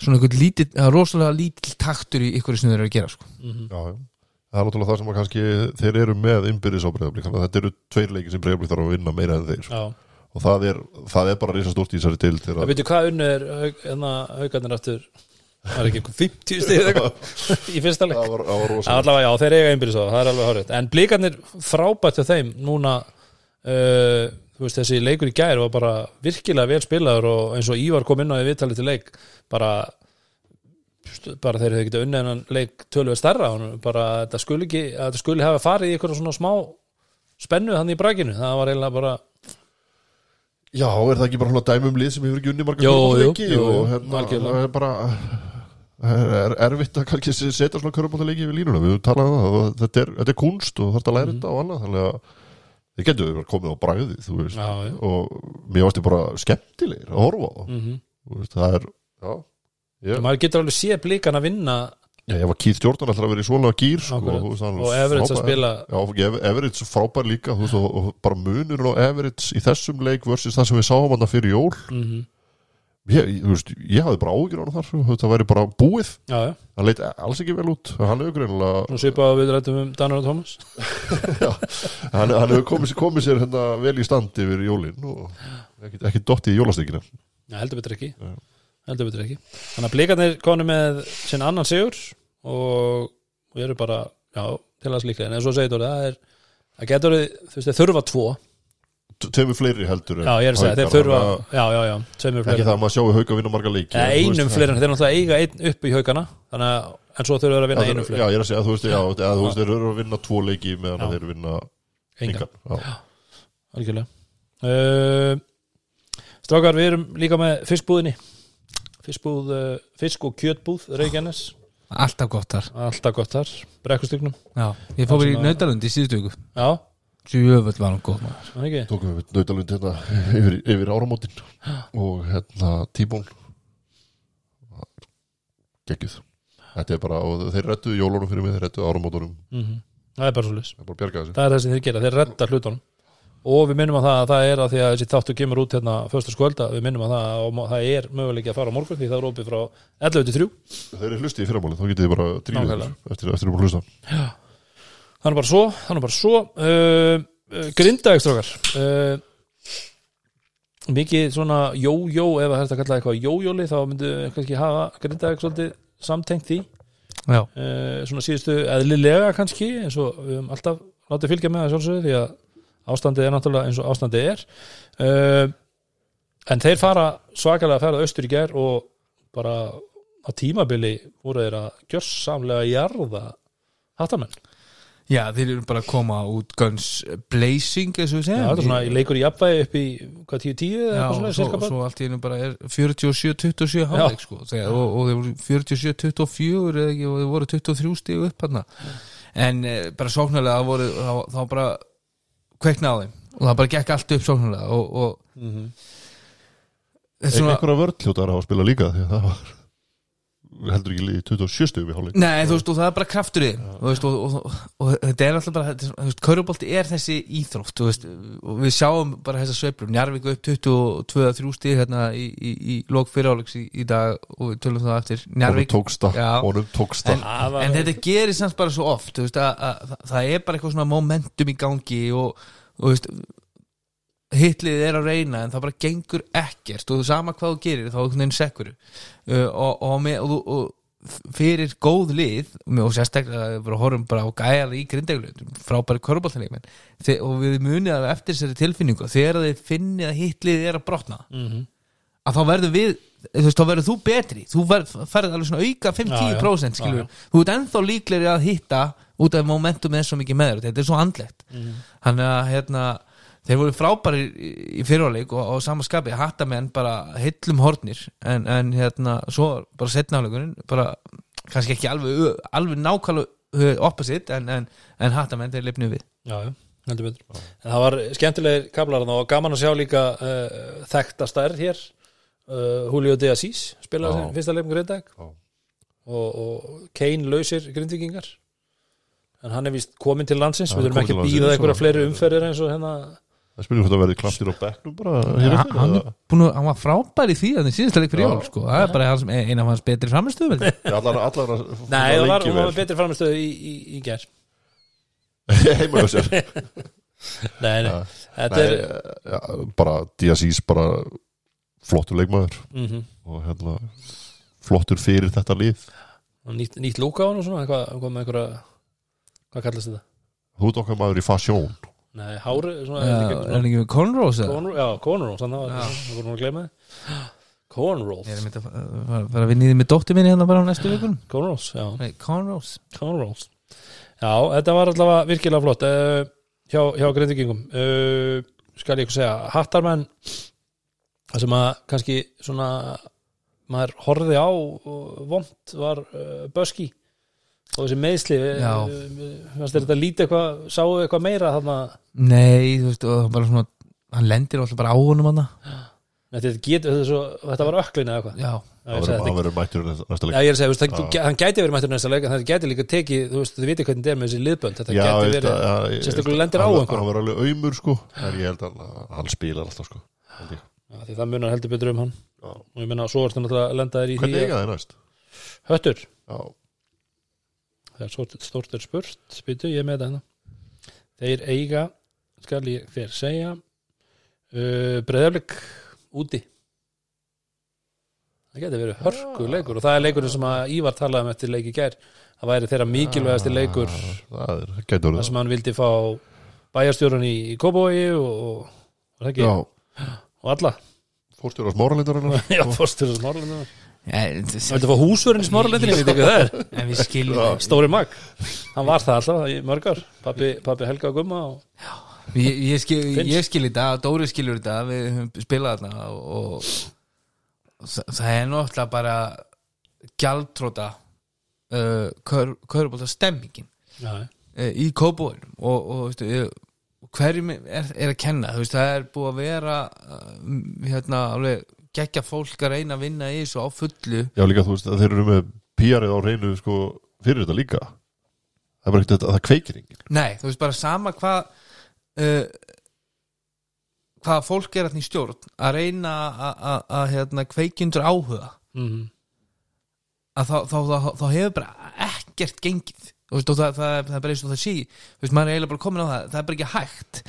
svona einhvern lítill það er rosalega lítill taktur í ykkur sem þeir eru að gera sko. Mhm. já, já. það er náttúrulega það sem að kannski þeir eru með innbyrðis á breyðablík þetta eru tveir leikir sem breyðablík þarf að vinna meira en þeir sko. já og það er, það er bara reysa stórt í þessari til Það veitu hvað unnu er haug- hérna, haugarnir aftur Það er ekki eitthvað 50 stig eða eitthvað í fyrsta leik það var, það var allavega, já, þeir eiga einbyrðis á það, það er alveg horrið En blíkarnir frábært hjá þeim núna uh, þú veist, þessi leikur í gær var bara virkilega vel spilaður og eins og Ívar kom inn á í viðtalið til leik bara bara þeir hefði getið unnið hennan leik tölvöð stærra. Honum, bara þetta skuli ekki þetta skuli hafa farið í eitthvað svona smá spennu þannig í brakinu, það var eiginlega bara Já, er það ekki bara svona dæmum lið sem hefur ekki unni marga jú, og hérna, það er bara er, er erfitt að kannski setja svona körfuboltaleiki við línuna, við talaðum það þetta er, þetta er kunst og þarf að læra þetta og annað þannig að þið getur bara komið á veist, já, já, og mér varst þið bara skemmtilegir að horfa á. Mm Þú veist, það er, já maður getur alveg séð blíkan að vinna. Já, ég var Keith Jordan alltaf að vera í svona gýr sko, hann og Everett að spila Já, Ev- Everett frábær líka veist, og, og bara munurinn á Everett í þessum leik versus það sem við sáum hann fyrir jól. Mm ég, ég, veist, ég hafði bara ágjur á hann þar sko, þetta væri bara búið. Já, já, hann leit alls ekki vel út. Hann hefur greinilega nú svipaðu við rættum um Danur og Thomas. Hann, hann hefur komið, komið sér hérna vel í stand yfir jólin og ekki, ekki dotti í jólastekina Já, heldur betur ekki. Já. heldur betur ekki. Þannig að blikarnir konu með sinn annan sigur og, og eru bara já, til að slíka en eins og segir þú það er það getur þurfa tvo tveimur fleiri heldur já ég er að segja þeir þurfa að- já já já tveimur ekki fleiri það að maður sjáu hauka vinna marga leiki eða en þú einum fleiri þeir náttúrulega eiga einn upp í haugana þannig að en svo þurfa þeir að vinna Já, einum já, fleiri ég er að segja, þú veist, já, þú veist, þeir eru að vinna tvo leiki meðan Já. að þeir vinna engan. já. algjörlega. Uh, Strákar, við erum líka með fiskbúðinni. Fiskbúð, uh, fisk og kjötbúð Reykjanes, Alltaf gott þar. Alltaf gott þar Brekkustygnum, Já, ég fór í að- Nautalund í síðustu viku. Já, Sjöföld var hann góð maður. Það er ekki? Tókum við nautalund hérna yfir, yfir áramótin og hérna tíbón geggjuð þetta er bara, og þeir rettuðu jólunum fyrir mig þeir rettuðu áramótunum, mm Það er bara svo það er bara bjarga þessu. Það er það sem þeir gera, þeir redda hlutunum. Og við minnum að það, að það er að því að þessi þáttu kemur út hérna fyrsta skvölda, við minnum að það, að það er möguleiki að fara á morgun því það er opið frá 11 til 3 þeir eru hlustið í fyrramáli, þá getið þið bara Þannig bara svo, þannig bara svo uh, uh, Grindaegstrókar uh, Mikið svona jó-jó, ef það er að kalla eitthvað jójóli þá myndu kannski hafa Grindaeg svolítið samtengt því. Uh, svona síðustu eðlilega kannski eins og við höfum alltaf látið fylgja með það sjálfsögðu því að ástandið er náttúrulega eins og ástandið er. Uh, en þeir fara svakalega að ferða austur í ger og bara á tímabili voru þeir að gjörsamlega jarða hattamenn Já, þeir eru bara að koma út guns blazing, eins og við Já, segjum. þetta er svona í leikur í jafnvægi upp í hvað 10-10 eða Já, eitthvað svona svo, svo allt í einu bara er 47-27 hálfleik sko, þegar, og, og þeir voru 47-24 eða ekki, og þeir voru 23 stíu upp hann en e, bara sóknarlega voru, þá, þá bara kveikna á þeim. Og það bara gekk allt upp sóknarlega og, og Mhm. þetta er svona einhverja vörð hljótar að hafa að spila líka því að það var heldur ekki liðið 27 stugum í hálfleik. Nei, þú veist, og það er bara kraftur í og, og, og, og, þetta er alltaf bara þú veist, Körubolti er þessi íþrótt veist, og við sjáum bara þessa sveiflur. Njarvík upp 22-3 stíð hérna í, í, í lók fyriráleiks í, í dag og við tölum það eftir. Njarvík tókst það, Já. honum tókst það. En, var- en þetta gerir samt bara svo oft veist, að, að, að, það er bara eitthvað svona momentum í gangi og, og þú veist, hitlið er að reyna en það bara gengur ekkert og sama hvað þú gerir þá einhvern veginn sekkur uh, og, og, með, og, þú- og fyrir góð lið og sérstaklega bara horfum bara á gæjar í grindeglu frábæri köruboltanleikmenn Þe- og við munið að eftir þessari tilfinningu þegar þið finnið að hitlið er að brotna Mhm. að þá verður við þú veist, þá verður þú betri þú ferð alveg svona auka 5-10% Já, já. skilur, Já, já. þú ert ennþá líklegri að hitta út af momentum er svo mikið með þér þetta er svo andlegt Mhm. þannig að hérna, þeir voru frábæri í, í fyrirháleik og á sama skapi. Hattamenn bara hillum hornir en, en hérna, svo bara setnáleikurinn bara kannski ekki alveg, alveg nákvæmlega opposite en, en, en hattamenn þeir lifnu við. Já, heldur betur. En það var skemmtilegir kablar þarna og gaman að sjá líka uh, þekkta stærð hér. Uh, Julio de Assis spilaði sin fyrsta leikum grindag Já. og, og Kane lausir grindvikingar en hann er vist komin til landsins. Já, við þurfum ekki að býða einhverja svo- fleiri umferðir eins og hérna það spilur hvort að verði klaftir á bekknum bara ja, hann, er að- hann var frábær í því að það síðasta leik fyrir jól sko. það er bara hans, eina af hans betri að Nei, það var, betri framistöðu í, í, í ger heima hjá sér. Nei, nei, þetta Nei, er ja, bara DSIs bara flottur leikmaður. Mm og hérna flottur fyrir þetta lið. Nýtt, nýtt lúka á hann og svona hvað, hvað einhverja hvað kallast þetta? ert okkar maður í fasjón Nei, hári Já, er ekki Conrose já, þið Cornrows, Ég er myndi að fara- að vinna í því með dóttir minni hérna bara á næstu vikun Conrose cornrows. Já, þetta var allavega virkilega flott uh, hjá, hjá grindvikingum uh, skal ég eitthvað segja, hattarmenn það sem að kannski svona maður horfði á vond var uh, Böski og þessi meðsli Já. fannst þér þetta lítið eitthvað, sáu eitthvað meira þarna, Nei, þú veist, og það var bara svona hann lendir alltaf bara á honum hann Nei, þetta, getur, þetta, er svo, þetta var öklin eða eitthvað? Já, Já, það þetta verður mættur næsta Já, leik. Ég er að segja, þú veist, Já. þú- hann gæti verið mættur næsta leik en það gæti líka tekið, þú veist, þið viti hvernig þetta er með þessi liðbönd þetta Já, gæti verið, ég- sérstaklega lendir á hann- einhverjum. hann verður alveg auðmur sko en ég held að hann spilar alltaf sko já, það munar heldur betur um hann. Já. og ég meina, svo ertu náttúrulega það er stórt, stórt er spurt spytu, ég með hérna þeir eiga, skal ég þér segja uh, breyðaflik úti. Það geti verið hörku leikur og það er leikurinn sem að Ívar talaði um eftir leiki gær. Það væri þeirra mikilvægasti leikur það er, það sem hann vildi fá bæjarstjórun í, í Kóbói og, og, og, og alla. Fórstjóra smáralindar Já, fórstur og smáralindinu Það vildi fá húsverðin í smáralindinu, ég veit ekki hvað það er. En við skiljum Stóri mag, hann var það alltaf í mörgar Pappi, pappi Helga og Gumma og ég, ég, skil, Finnst. ég skil þetta, Dóri skilur þetta við höfum spilað þarna og, og það, það er náttúrulega bara gjaldtróta uh, körbólta stemmingin Já, uh, í kóbóinum og, og veistu, ég, hverjum er, er að kenna þú veist, það er búið að vera uh, hérna, alveg geggja fólk að reyna að vinna í þessu á fullu. Já, líka þú veist að þeir eru með PR-ið á reynu sko fyrir þetta líka. Það er bara ekkert að það kveikir enginn. Nei, þú veist bara sama hvað uh, hvað fólk er í stjórn að reyna að- að að, hérna, kveikjundur áhuga. Mhm. að þá, þá, þá, þá hefur bara ekkert gengið. Þú veist, og það, það, er- það er bara eins og það Þú veist, maður er eiginlega bara komin á það það er bara ekki hægt.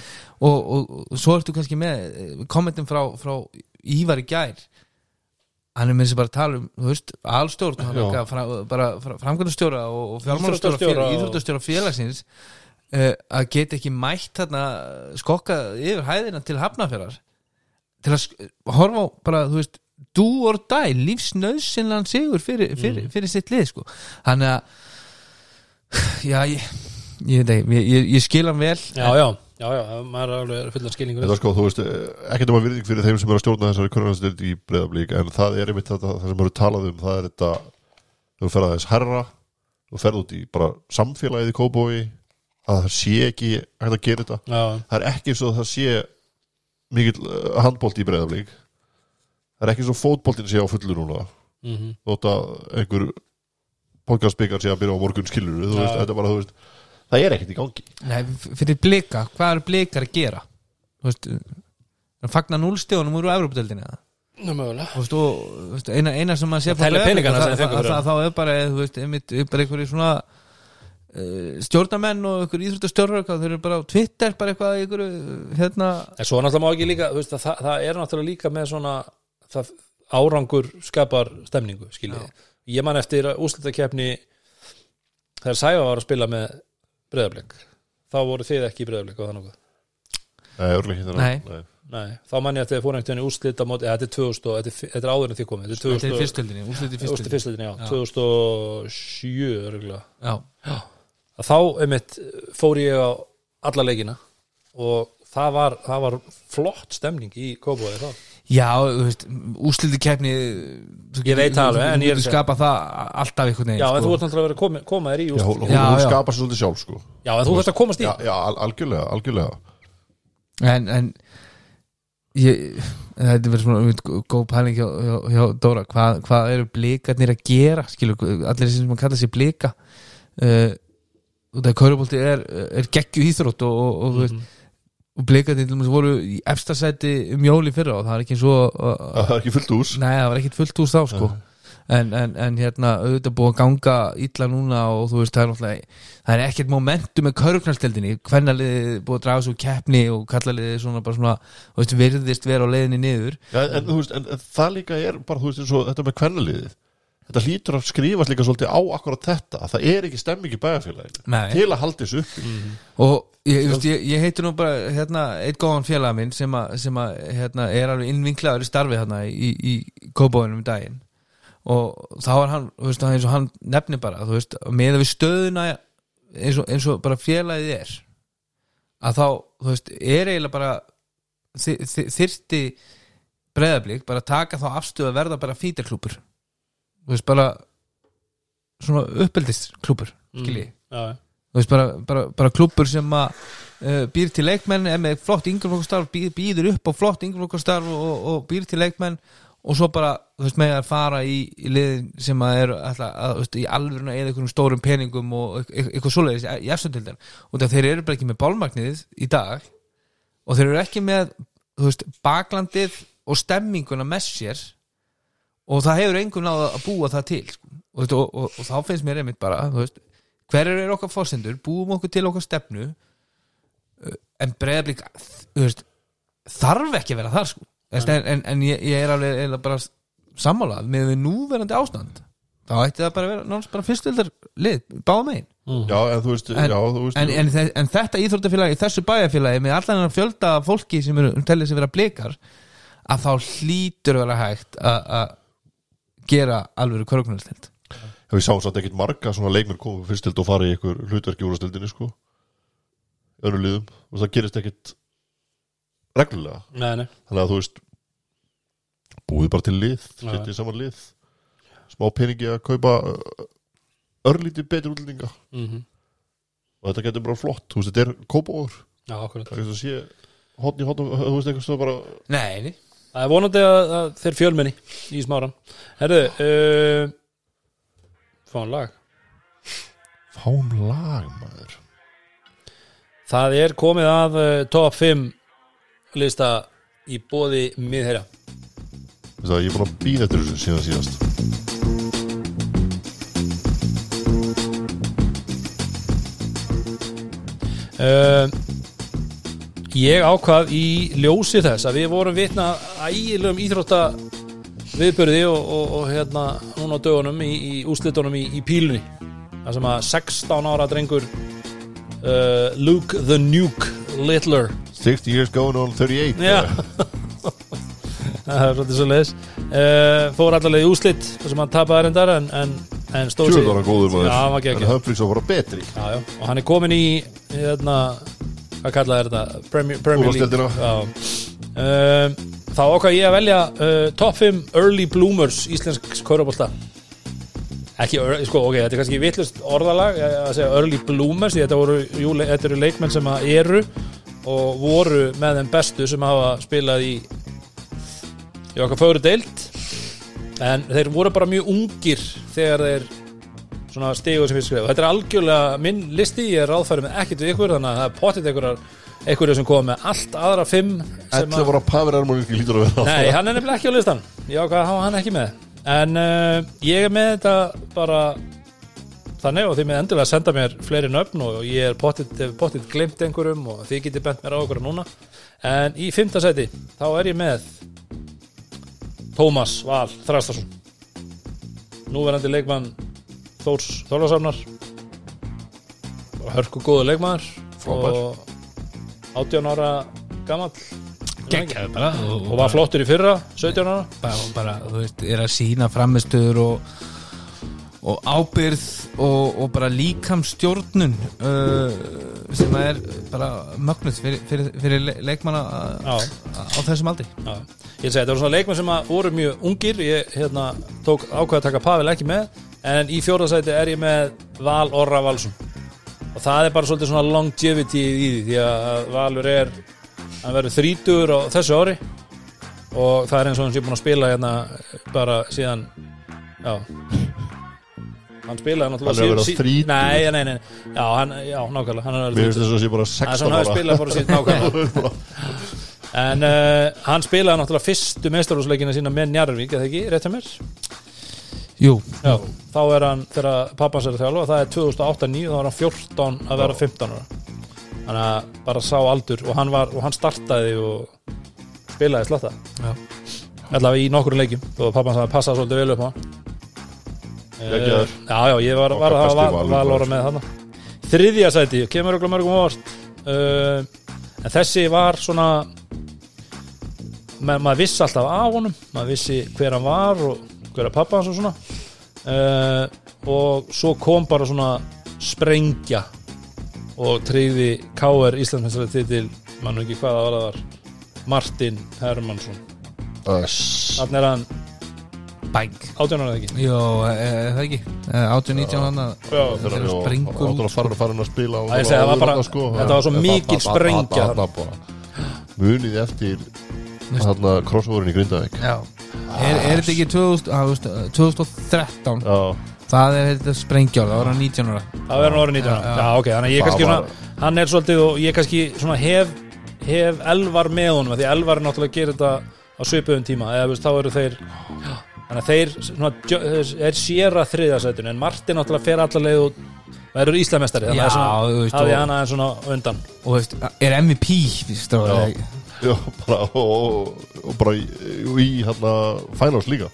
Og, og, og svo ertu kannski með eh, kommentin frá, frá Ívar í gær hann er með bara að tala um alstjórn, hann er ekki að fra, bara fra, framkvæmdastjóra og, og fjármálastjóra Íþróttastjóra félagsins uh, að geta ekki mætt þarna skokka yfir hæðina til hafnafjörðar til að horfa á bara, þú veist, do or die lífsnauðsynlan sigur fyrir, fyrir, fyrir sitt lið, sko. Þannig að já, ég ég ég, ég, skil hann vel já, já, já, já, maður er alveg fullan skilningur Þetta sko, þú veist, ekkert um að virðing fyrir þeim sem eru að stjórna þessari kurnastild í breyðablík en það er einmitt þetta, það sem eru talað um það er þetta, þú ferð aðeins herra þú ferð út í bara samfélagið í Kóbói að það sé ekki hægt að gera þetta. Já, það er ekki eins og það sé mikill uh, handbólt í breyðablík það er ekki eins og fótboltin sé á fullu núna. Mhm. Þótt að einhver podcastbyggar sé að byrja á morgun skilur þú veist, þetta bara, þú veist það er ekkert í gangi. Nei, fyrir blika, hvað eru blikar að gera? Þú veist að fagna núlstíðunum úr Evropadeldinni eða? Nú mögulega. Þú veist, og, þú veist, eina, eina sem maður sé Að telja peningana sem þeir fengu fyrir það, þá er bara, þú veist, einmitt, er bara einhverju svona uh, stjórnamenn og einhverju íþróttastjórnar þeir eru bara á Twitter, bara eitthvað einhverju, hérna, En svo náttúrulega má ekki líka, þú veist, að það, það er náttúrulega líka með svona það, árangur skapar stemningu, skiljið. Ég man eftir úrslitakefni þegar Sæfa var að spila með breyðarblik. Þá voru þið ekki í breyðarblik og þannig. Nei, örgulega ekki Nei. Nei. Nei, þá man ég eftir þið fór einhvern veginn úrslit á móti, eða þetta er 2000 og þetta er, þetta er áður en þið komið. Þetta er þetta er 2000 fyrstöldinni úrslit í Úrslit fyrstöldinni fyrstöldinni, já, Já. 2007 örgulega. Já, Að þá, einmitt, fór ég á alla leikina og það var, það var flott stemning í Kópói þá. Já, þú veist, úrsliti keppni Ég veit það alveg, en ég er Þú að skapa það alltaf einhvern veginn Já, en sko. þú ert náttúrulega að vera koma, koma þér í Já, hún, hún, Já, hún já. skapar sér svolítið sjálf sko Já, en þú þarfst að komast í Já, já al algjörlega, algjörlega en, en ég, þetta verður svona um, góð pæling hjá, hjá, hjá Dóra hvað, hvað eru blikarnir að gera skilur, allir sem að kalla sér blika uh, og það kaurubólti er, er geggju íþrótt og, og, og, mm -hmm. Og blikarnir til dæmis voru í efstasæti um jóli fyrra og það er ekki eins og uh, Það er ekki fullt hús. Nei, það var ekkit fullt hús þá sko. En, en, en hérna auðvitað búið að ganga illa núna og þú veist það er náttúrulega það er ekkert momentum með körfnarsteldinni hvernaliðið búið að draga svo keppni og kallaliðið svona bara svona veist, virðist vera á leiðinni niður. Já, en, veist, en, það líka er bara, þú veist, eins og þetta með kvennaliðið. Þetta hlýtur að skrifast líka svolítið á akkurat þetta að það er ekki stemming í bæjarfélaginu til að halda þessu uppi og ég, veist, ég, ég heiti nú bara hérna, eitt góðan félaga minn sem, a, sem a, hérna, er alveg innvinklaður í starfi hérna, í, í kópáinum um daginn. Og þá var hann, þú veist, eins og hann nefnir bara, þú veist, með við stöðuna eins og, eins og bara félagið er að þá, þú veist, er eiginlega bara þyrfti breðablík bara taka þá afstöðu að verða bara fítarklúpur þú veist, bara svona uppeldisklúpur skilji, Já, já. Þú veist, bara, bara, bara klúpur sem að uh, býr til leikmenn með flott yngreflokkastarf, býð, býður upp á flott yngreflokkastarf og, og, býr til leikmenn og svo bara, þú veist, með að fara í, í liðin sem að er alltaf, í alvöruna eða einhverjum stórum peningum og eit- eitthvað svoleiðis í efstundildin og það þeir eru bara ekki með bálmagnið í dag og þeir eru ekki með þú veist, baklandið og stemminguna með sér og það hefur einhvern náð að búa það til sko. og, og, og, og þá finnst mér einmitt bara þú veist, hver eru okkar fórsendur búum okkur til okkar stefnu uh, en breyðablík veist, þarf ekki að vera þar sko. en, en, en ég, ég er alveg eiginlega bara sammálað með núverandi ástand þá ætti það bara að vera náttúrulega bara fyrstöldar lið, báða megin. Já, en þú veist, en, já, þú veist en, en þetta íþróttafélagi, þessu bæjarfélagi með allan að fjölda fólki sem eru tellir sig vera blikar að þá hlýtur vera hægt að að gera alvöru kvörgnarstild Við sáum samt ekkert marga svona leikmenn koma fyrstild og fara í ykkur hlutverki úrstildinni sko öðru liðum. Og það gerist ekkit reglulega. Nei, nei, þannig að þú veist búið bara til lið, Já. setjið saman lið. Smá peningi að kaupa uh, örlítið betur útlendinga. Mm og þetta getur bara flott, þú veist, þetta er kópáður það er að sé hotn í hotn, þú veist, eitthvað stóð bara Nei, nei. Það er vonandi að, að þeir fjölmenni í smáran Herðu uh, Fáum lag. Fám lag, maður. Það er komið að uh, top 5 lista í bóði miðherja. Þú veist að ég er búin að býða eftir þessu síðan síðast. Uh, Ég ákvað í ljósi þess að við vorum vitna ægilegum íþrótta viðbörði og, og, og hérna núna á dögunum í, í úslitunum í, í pílunni. Það sem að 16 ára drengur uh, Luke the Nuke Littler. 60 years going on 38 Já. Það er svolítið svo leiðis uh, Fór allavega í úslit sem hann tapaði reyndar en, en, en stóð var En geggjör Humphries var bara betri. Já, já. Og hann er komin í hérna, Hvað kallaði þetta? Premier, Premier League. Úrvalsdeildina. Þá ákvað ég að velja uh, Top 5 Early Bloomers Íslensk kaurabólta Ekki, sko, ok, þetta er kannski vitlust orðalag eh, að segja early bloomers þetta, voru, jú, þetta eru leikmenn sem að eru og voru með þeim bestu sem hafa spilað í í okkar fögru deild. En þeir voru bara mjög ungir þegar þeir svona stigu sem við skrifa þetta er algjörlega minn listi, ég er ráðfæri með ekkert við ykkur þannig að það er potið einhverjar einhverju sem kom með allt aðra fimm Ætla var að Pavel Ermolinski lítur að vera Nei, hann er nefnilega ekki á listan Ég ákvað að hafa hann ekki með? En uh, ég er með þetta bara Þannig og þið með endilega að senda mér fleiri nöfn og ég er potið glimt einhverjum og þið getið bent mér á okkur núna. En í fimmta sæti þá er ég með Tómas Val Þrastarsson Núverandi leikmann Þórs Þólasafnar Hörku góðu Frábær. og 18 ára gamall Gekkjaði bara og, og var flottur í fyrra 17 ára? Bara, bara, þú veist, er að sína framistöður og, og ábyrð og, og bara líkamstjórnun uh, sem er bara mögnuð fyrir, fyrir, fyrir le- leikmanna á, á þessum aldri. Já. Ég segi, þetta voru svona leikmenn sem voru mjög ungir. Ég hérna, tók ákveð að taka Pavel ekki með En í fjórðasæti er ég með Val Orra Valsson Og það er bara svolítið svona longevity í því Því að Valur er Hann verður þrítugur á þessu ári. Og það er eins og hann sé búin að spila hérna Bara síðan Já. Hann spilaði náttúrulega Hann er að vera sí- sí- þrítugur. Nei, nei, nei Já, hann, já nákvæmlega Hann er að Mér vera finnst þess að sé bara Það er 16 svona að ára. spila bara síðan nákvæmlega. En uh, hann spilaði náttúrulega fyrstu meistarúsleikina sína með Njarvík, eða ekki, rétt hjá mér? Jú, Já, þá er hann, þegar pappans er að þjálfa, það er 2008-9, þá er hann 14 að vera 15 ára. Þannig að bara sá aldur og hann, var, og hann startaði og spilaði slatta. Já. Allavega í nokkru leikjum og pappans að passa svolítið vel upp á hann. Geggjaður. Eh, Já, já, ég var, var að besti hafa val, Valur valóra maður. með þarna. Þriðja sæti, kemur okkur mörgum óvart. Uh, en þessi var svona ma maður vissi alltaf af honum maður vissi hver hann var og hver að pappa hans og svona uh, og svo kom bara svona sprengja og treyði K.R. Íslandsmestari titil mann ekki hvað það var það var Martin Hermansson þannig er hann bæk 18 ára eða ekki Jó, er það ekki 18-19 hann að Þegar Þegar hann springur áttur út, að fara að fara að spila og það sko. þetta var svo mikil sprengja. þarna, þarna bara. Munið eftir þarna crossoverin í Grindavík Já Er, er þetta ekki 2000, á, veist, 2013 Já, Það er þetta sprenggjár, það var hann 19 ára. Það verður orðin 19 ára. Já, já, já. ok, þannig að ég Það kannski var- svona, hann er svolítið og ég kannski svona hef hef elvar með honum af því elvar er náttúrulega að gera þetta á svipuðum tíma. Eða veist, þá eru þeir þannig að þeir svona, er sér að þriðasætun en Martin náttúrulega fer allar leið og verður Íslamestari þannig að þú hann aðeins svona undan. Og veist, er MVP stráður, Já. bara, og, og, bara í, í hérna finals líka.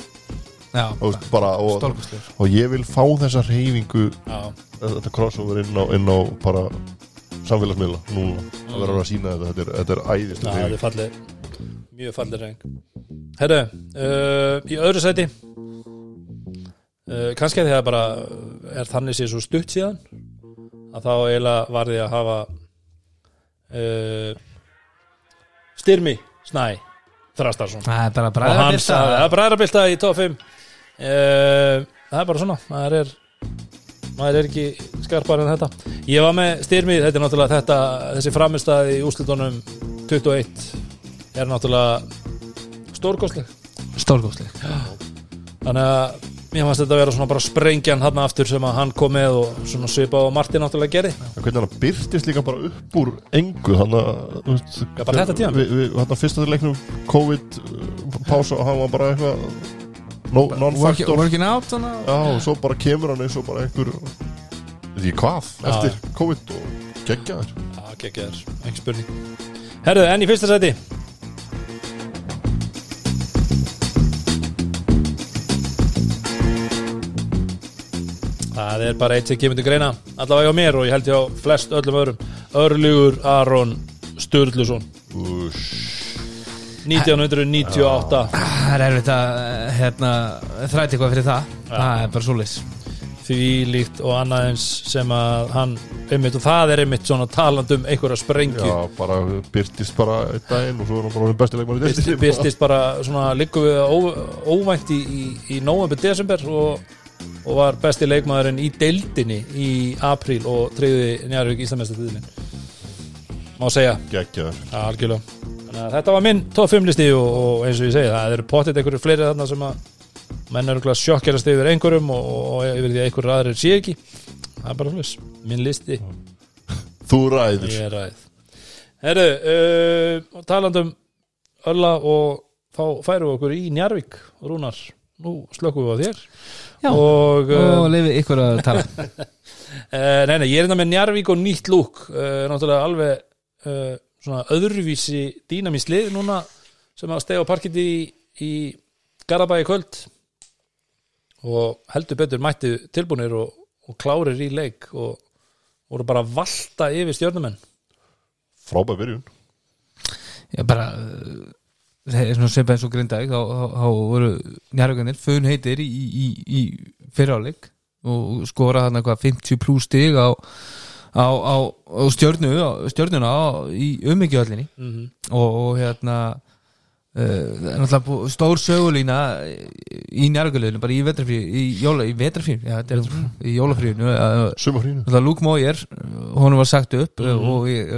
Já, og, bara, og, og ég vil fá þessa reyfingu þetta crossover inn á, inn á bara samfélagsmiðla núna. Að vera að sína þetta, þetta er, þetta er æðist já, þetta er fallið mjög fallið reyng herru, uh, í öðru sæti uh, kannski að því að bara er þannig sér svo stutt síðan að þá eiginlega var því að hafa uh, Styrmi Snæ Þrastarsson Það er bara og hann bræðarbylta sagði að bræðarbylta í top 5 uh, það er bara svona maður er maður er ekki skarpar en þetta. Ég var með styrmi, þetta er náttúrulega þetta þessi framistæði í úrslutunum 21 er náttúrulega stórkostleg. Stórgóðsleg þannig að mér fannst þetta að vera svona bara sprengjan hann aftur sem að hann kom með og svona svipa og Martin náttúrulega gerði. En hvernig hann byrtist líka bara upp úr engu þannig að Já, bara þetta við, Þannig að fyrsta til leiknum COVID uh, pása og hann var bara eitthvað no, non-factor. Working out svona Já, og svo bara kemur hann eins og bara einhver veit ekki hvað, eftir COVID og geggjaður. Já, geggjaður, ekki spurning. Herðu, en í fyrsta sæti Það er bara eitt sem kemur til greina allavega á mér og ég held ég á flest öllum öðrum. Örlugur Aron Sturluson. Úsh 1998 Það er erfitt að hérna, þræti eitthvað fyrir það. Það er bara svoleiðis. Því líkt og annað eins sem að hann einmitt og það er einmitt svona talandum einhverja sprengju. Já, bara byrtist bara einn daginn og svo er hann bara orðinn besti leikmann í Byrtist, deildinni. byrtist bara svona liggum við óvænt í, í, í november, desember og, og var besti leikmaðurinn í deildinni í apríl og treyði Njarvík Íslamestartiðlinn má segja, þetta var minn top 5 listi og, og eins og ég segi, það eru pottit einhverju fleiri þarna sem að menn eru glæð sjokkjarast yfir einhverjum og, og yfir því að einhverju aðrir sé ekki. Það er bara hlutis, minn listi. Þú ræður. Ég ræð. Herru, uh, talandum Ölla og þá færum við okkur í Njarvík Rúnar, nú slökum við á þér. Já. og Og leiði ykkur að tala. Uh, nei, nei, ég er þetta með Njarvík og nýtt lúk uh, náttúrulega alveg svona öðruvísi dýnamísk lið núna sem að stega á parkiti í, í Garabæi kvöld. Og heldur betur mætti tilbúinir og, og klárir í leik og voru bara valta yfir stjörnumenn. Frábæð byrjun. Já, bara svipað eins og grindag þá, voru njárvíkanir fun heitir í, í, í fyriráleik og skora þarna hvað 50 pluss stig á, á, á, á stjörnu stjörnuna í umhyggjuhöllinni mm -hmm. og, og hérna uh, það er náttúrulega bú- stór sögulína í njárvíkuleginu bara í vetrafrí í, jóla, í vetrafrí, já, þetta er í jólafríinu uh, Sumafrínu Náttúrulega Luke Moyer, honum var sagt upp og ég,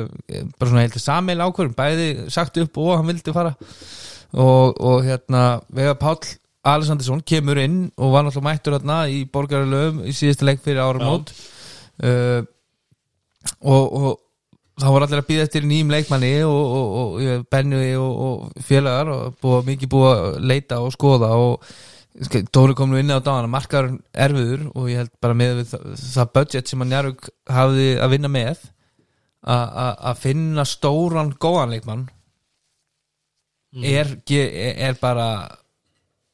bara svona heldur sameil ákvörðum, bæði sagt upp og hann vildi fara. Og, og hérna Vega Páll Alessandinsson kemur inn og var náttúrulega mættur hérna í borgarlöfum í síðasta leik fyrir ára mót uh, og, og þá var allir að býða eftir nýjum leikmanni og, og, og Benni og, og félagar og búið, mikið búið að leita og skoða og Dóri kom nú inn á dáðan að markaður erfiður og ég held bara með það, það budget sem að Njarvík hafði að vinna með að finna stóran góðan leikmann er, ge- er bara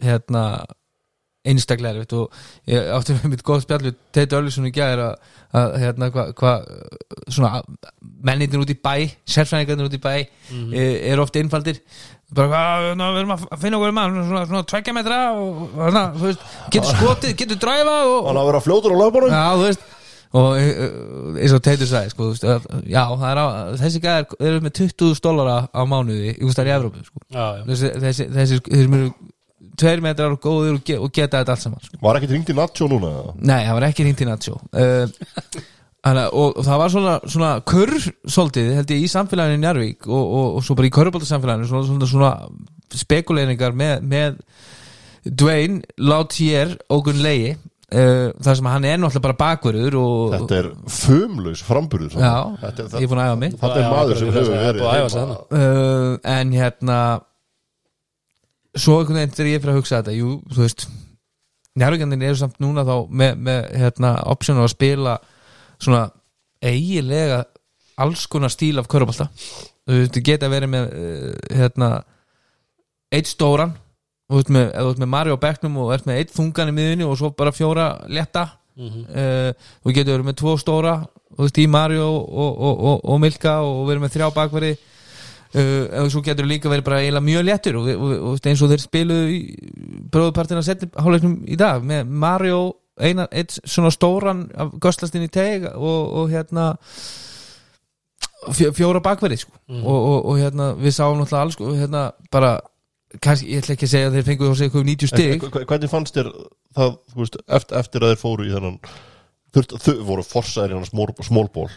hérna einstaklega erfitt og ég átti með mitt góð spjall við Teit Örlísson í gæðir að, að hérna hvað hva, svona mennitin út í bæ sérfræðingarnir út í bæ mm er oft einfaldir bara hvað, ná, við erum að finna okkur mann svona, svona tveggja metra og, hérna, þú veist, getur skotið, getur dræfa og, Hann á að vera fljótur á löfbórum Já, þú veist og eh, eins og Teitur sagði sko, veist, að, já, það er á, þessi gæðar eru með 20 dólara á mánuði í ústar í Evrópu sko. já, já. þessi, þessi, þessi, þessi tveir metrar og góðir og, ge og geta þetta allt saman sko. Var ekkert ringt í Nacho núna eða? Nei, það var ekki hringt í Nacho uh, hana, og, og það var svona, svona kurr svolítið, held ég, í samfélaginu í Njarvík og, og, og svo bara í körubóltasamfélaginu svona, svona, svona spekuleiningar með, með Dwayne Lautier Ogun Lei uh, þar sem hann er náttúrulega bara bakverður og Þetta er fumlaus framburður Já, Þetta er, ég er búin að æfa mig þetta er maður sem hefur er verið búið að æfa sig heima. uh, en hérna svo einhvern veginn þegar ég fyrir að hugsa þetta jú, þú veist njárvíkandinn eru samt núna þá með, með hérna, option á að spila svona eigilega alls konar stíl af körubálta þú geta verið með uh, hérna eitt stóran þú veist með, með Mario Becknum og ert með eitt þungan í miðunni og svo bara fjóra létta uh, þú getur verið með tvo stóra þú veist í Mario og, og, og, og Milka og verið með þrjá bakverði uh, og svo getur líka verið bara eiginlega mjög léttur og, og, og eins og þeir spiluðu í bróðupartina setni hálfleiknum í dag með Mario eina, eitt svona stóran af göslastin í teg og, og hérna fjó, fjóra bakverði sko. Mhm. og, og, og hérna við sáum náttúrulega alls sko, hérna bara kannski, ég ætla ekki að segja að þeir fengu þess eitthvað 90 stig En hve- Hvernig fannst þér það, veist, eftir, eftir að þeir fóru í þennan þau voru forsaðir í hann smólból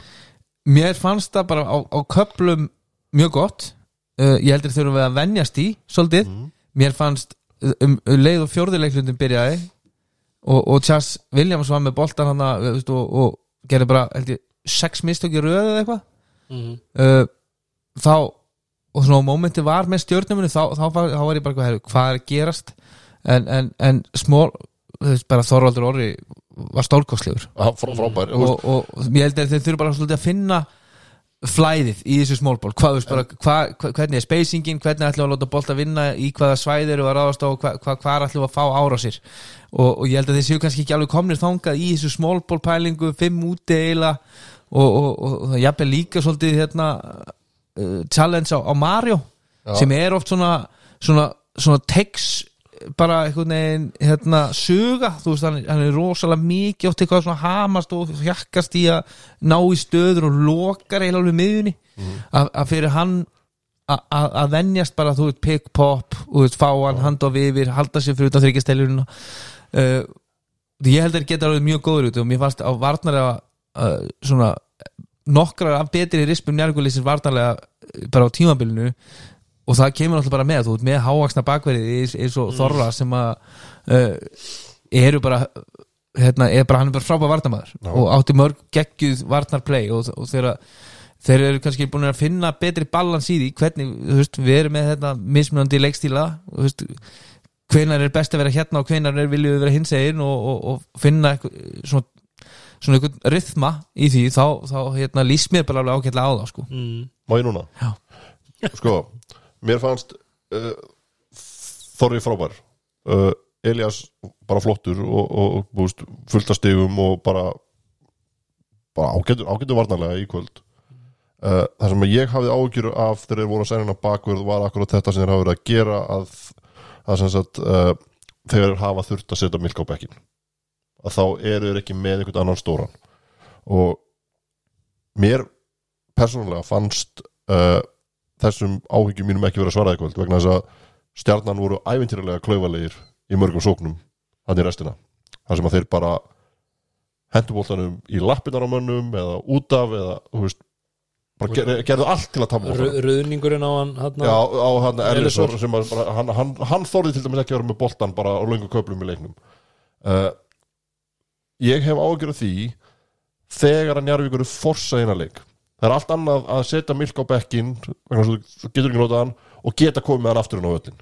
mér fannst það bara á, á köplum mjög gott. Uh, ég heldur þurfum við að venjast í svolítið, Mhm. mér fannst um, um leið og fjórðuleiklundin byrjaði og, og Chas Williams var með boltan hann og, og gerði bara held ég, sex mistök í röðu eða eitthvað. Mhm. uh, þá og svona á momenti var með stjórnuminu þá, þá, var, þá var ég bara hvað, heyrðu, hvað er að gerast? En, en, en smól þú veist, bara Þorvaldur Orri var stólkostlegur frá, frábær og, og, og, ég held að þeir þurfa bara að finna flæðið í þessu smólból hvað, hvernig er spacingin? Hvernig ætlum við að láta bolta vinna? Í hvaða svæðir og að ráðast á? Og hva, hva, hvað ætlum við að fá árásir? Og, og ég held að þeir séu kannski ekki alveg komnir þangað í þessu smólból pælingu fimm úti eiginlega. Og, og, og, það jafnvel líka svolítið hérna uh, challenge á, á Mario Já. sem er oft svona svona, svona tex bara einhvern veginn hérna suga, þú veist hann, hann er rosalega mikið oft eitthvað svona hamast og hjakkast í að ná í stöður og lokar eiginlega alveg miðunni að, að fyrir hann að- venjast bara þú veit pick pop, þú veit fá hann hand of yfir, halda sér fyrir utan þryggjastelurina uh, ég held að þeir geta alveg mjög góður út og mér fannst á varnarlega uh, svona nokkrar af betri rispum njárgulísir varnarlega uh, bara á tímabilinu og það kemur náttúrulega bara með þú veit með hávaksna bakverið eins, og Þorra sem að uh, eru bara hérna, er bara, hann er bara frábæð varnamæður Já. og átti mörg geggjuð varnarplay og, og þegar þeir eru kannski búin að finna betri balans í því hvernig, þú veist, við erum með þetta mismunandi leikstíla veist, hvenar er best að vera hérna og hvenar er viljum við vera hins egin og, og, og finna eitthvað, svona, svona einhvern rythma í því þá, þá hérna, lýst mér bara alveg ágætlega á það sko. Mm. má ég núna Já. sko, mér fannst uh, Þorri frábær. Uh, Elias bara flottur og, og, búst, fullt af stigum og bara bara ágætur, ágætur varnarlega í kvöld. Uh, það sem ég hafði ágjur af þegar þeir voru að sæna hérna bakverð var akkurat þetta sem þeir hafa verið að gera að, að sagt uh, þeir hafa þurft að setja milk á bekkin að þá eru þeir ekki með einhvern annan stóran. Og mér persónulega fannst uh, þessum áhyggjum mínum ekki verið að svara kvöld vegna þess að stjarnan voru ævintýralega klaufalegir í mörgum sóknum hann í restina. Þar sem að þeir bara hendubóltanum í lappinnar á mönnum eða út af eða veist bara ger, gerðu allt til að Rö- Röðningurinn á hann hérna, Já, á hann að bara, hann, hann, hann þorði til dæmis ekki að vera með boltan bara á löngu köflum í leiknum. Uh, Ég hef ágjörð því þegar að Njarvíkur er forsa eina leik það er allt annað að setja milk á bekkin getur ekki notað hann og geta komið með hann aftur inn á völlin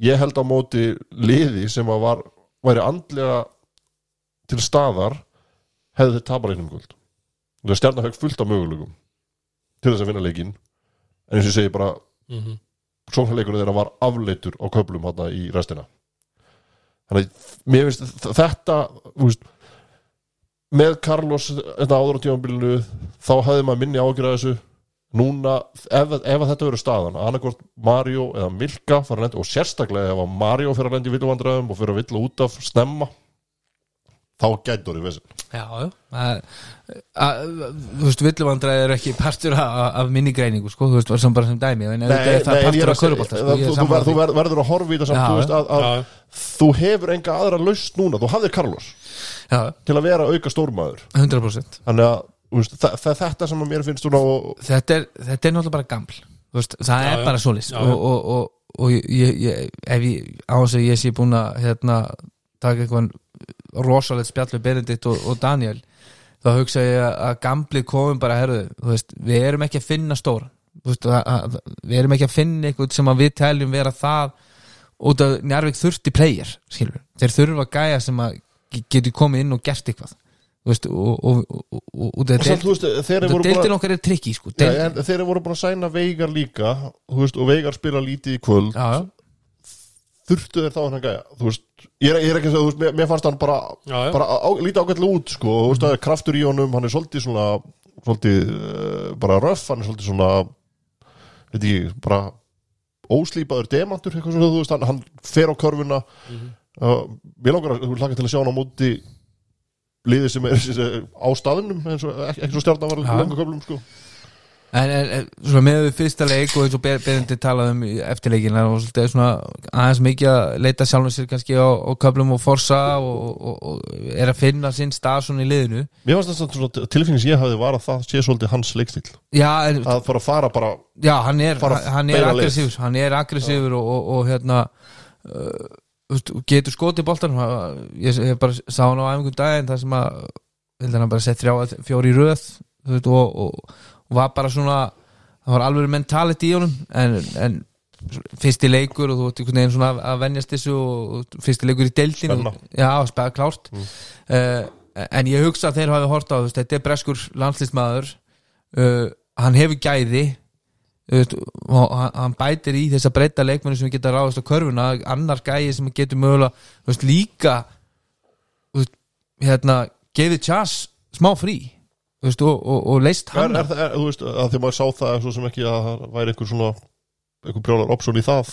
Ég held á móti liði sem að var, væri andlega til staðar hefði þeir tapar einum kvöld. Það er stjarnar högg fullt af möguleikum til þess að vinna leikin en eins og ég segi bara Mhm. sóknarleikurinn þeirra var afleitur á köflum hana í restina. Þannig mér finnst þetta þú veist, með Carlos þetta áður á tímabilinu þá hafði maður minni ágjur að þessu. Núna, ef, ef þetta verður staðan annarkvort Mario eða Milka og sérstaklega ef Mario fyrir að lenda í villuvandræðum og fyrir að villu út af snemma þá gætur í vissin Já, að, að, Þú veist, villuvandræði er ekki partur af, af minni greiningu, sko, þú veist, var sem bara sem dæmi. En auðvitað er það en ég er partur af sko, þú, er verður að horfa í þetta samt Já, þú, veist, að, þú hefur enga aðra laust núna þú hafðir Carlos Já, til að vera auka stórmaður. 100% þannig að veist, það, það, þetta sem að mér finnst svona og, þetta er, þetta er náttúrulega bara gaml veist, það Já, er já. bara já. og, og, og ég, ég, ef ég á þess að ég sé búin að hérna, taka eitthvað rosalegt spjall við Benedikt og, og Daniel þá hugsa ég að- gamli komum bara herðu, þú veist, við erum ekki að finna stóra veist, að, að, við erum ekki að finna eitthvað sem við teljum vera það út af Njarvík þurfti player skilur. þeir þurfa gæja sem að getur komið inn og gert eitthvað veist, og, og, og, og, að okkar er trikki sko. En þeir voru búin að sæna Veigar líka veist, og Veigar spila lítið í kvöld já, já. Þurftu þeir þá hann gæja. Veist, ég er, ég er ekki að segja, veist, mér, mér fannst hann bara, bara á, lítið ágætlega út sko, þú veist, kraftur í honum hann er svolítið svona svolítið, uh, bara röff, hann er svolítið svona veit ekki, bara óslýpaður demantur, eitthvað svona, veist, hann, hann fer á körfuna. Uh, mér langar að, hlaka til að sjá hann á móti liðið sem er, á staðnum eins og ekki, svo stjarnar var langa köflum sko En, en, en svona með við fyrsta leik og eins og Berendi talaði um í eftirleikin og svolítið svona aðeins mikið að leita sjálfum sér kannski á, á köflum og forsa og, og, og er að finna sinn stað svona í liðinu. Mér fannst þess að svona tilfinnings ég hafði var að það sé svolítið hans leikstíl Já, en, að fara að fara bara já hann er, hann er aggressífur hann er aggressífur og, og, og hérna uh, getur skotið boltan ég, ég bara sá hann á æfingum daginn þar sem að hann bara sett þrjá fjóri í röð og, og, var bara svona það var alveg mentality í honum en, en fyrsti leikur og þú ert einhvern veginn svona að- venjast þessu og fyrsti leikur í deildin og, já, spæða klárt. Mm. en ég hugsa að þeir hafi hort á veist, þetta er breskur landslistmaður uh, hann hefur gæði veist, og hann- bætir í þess að breyta leikmennu sem geta ráðast á körfuna annar gæði sem getur mögulega veist, líka veist, hérna, gefið tjás smá frí veist, og, og, og leist er, hann er, er, Þú veist, að því maður sá það svo sem ekki að það væri einhver svona einhver brjólar option í það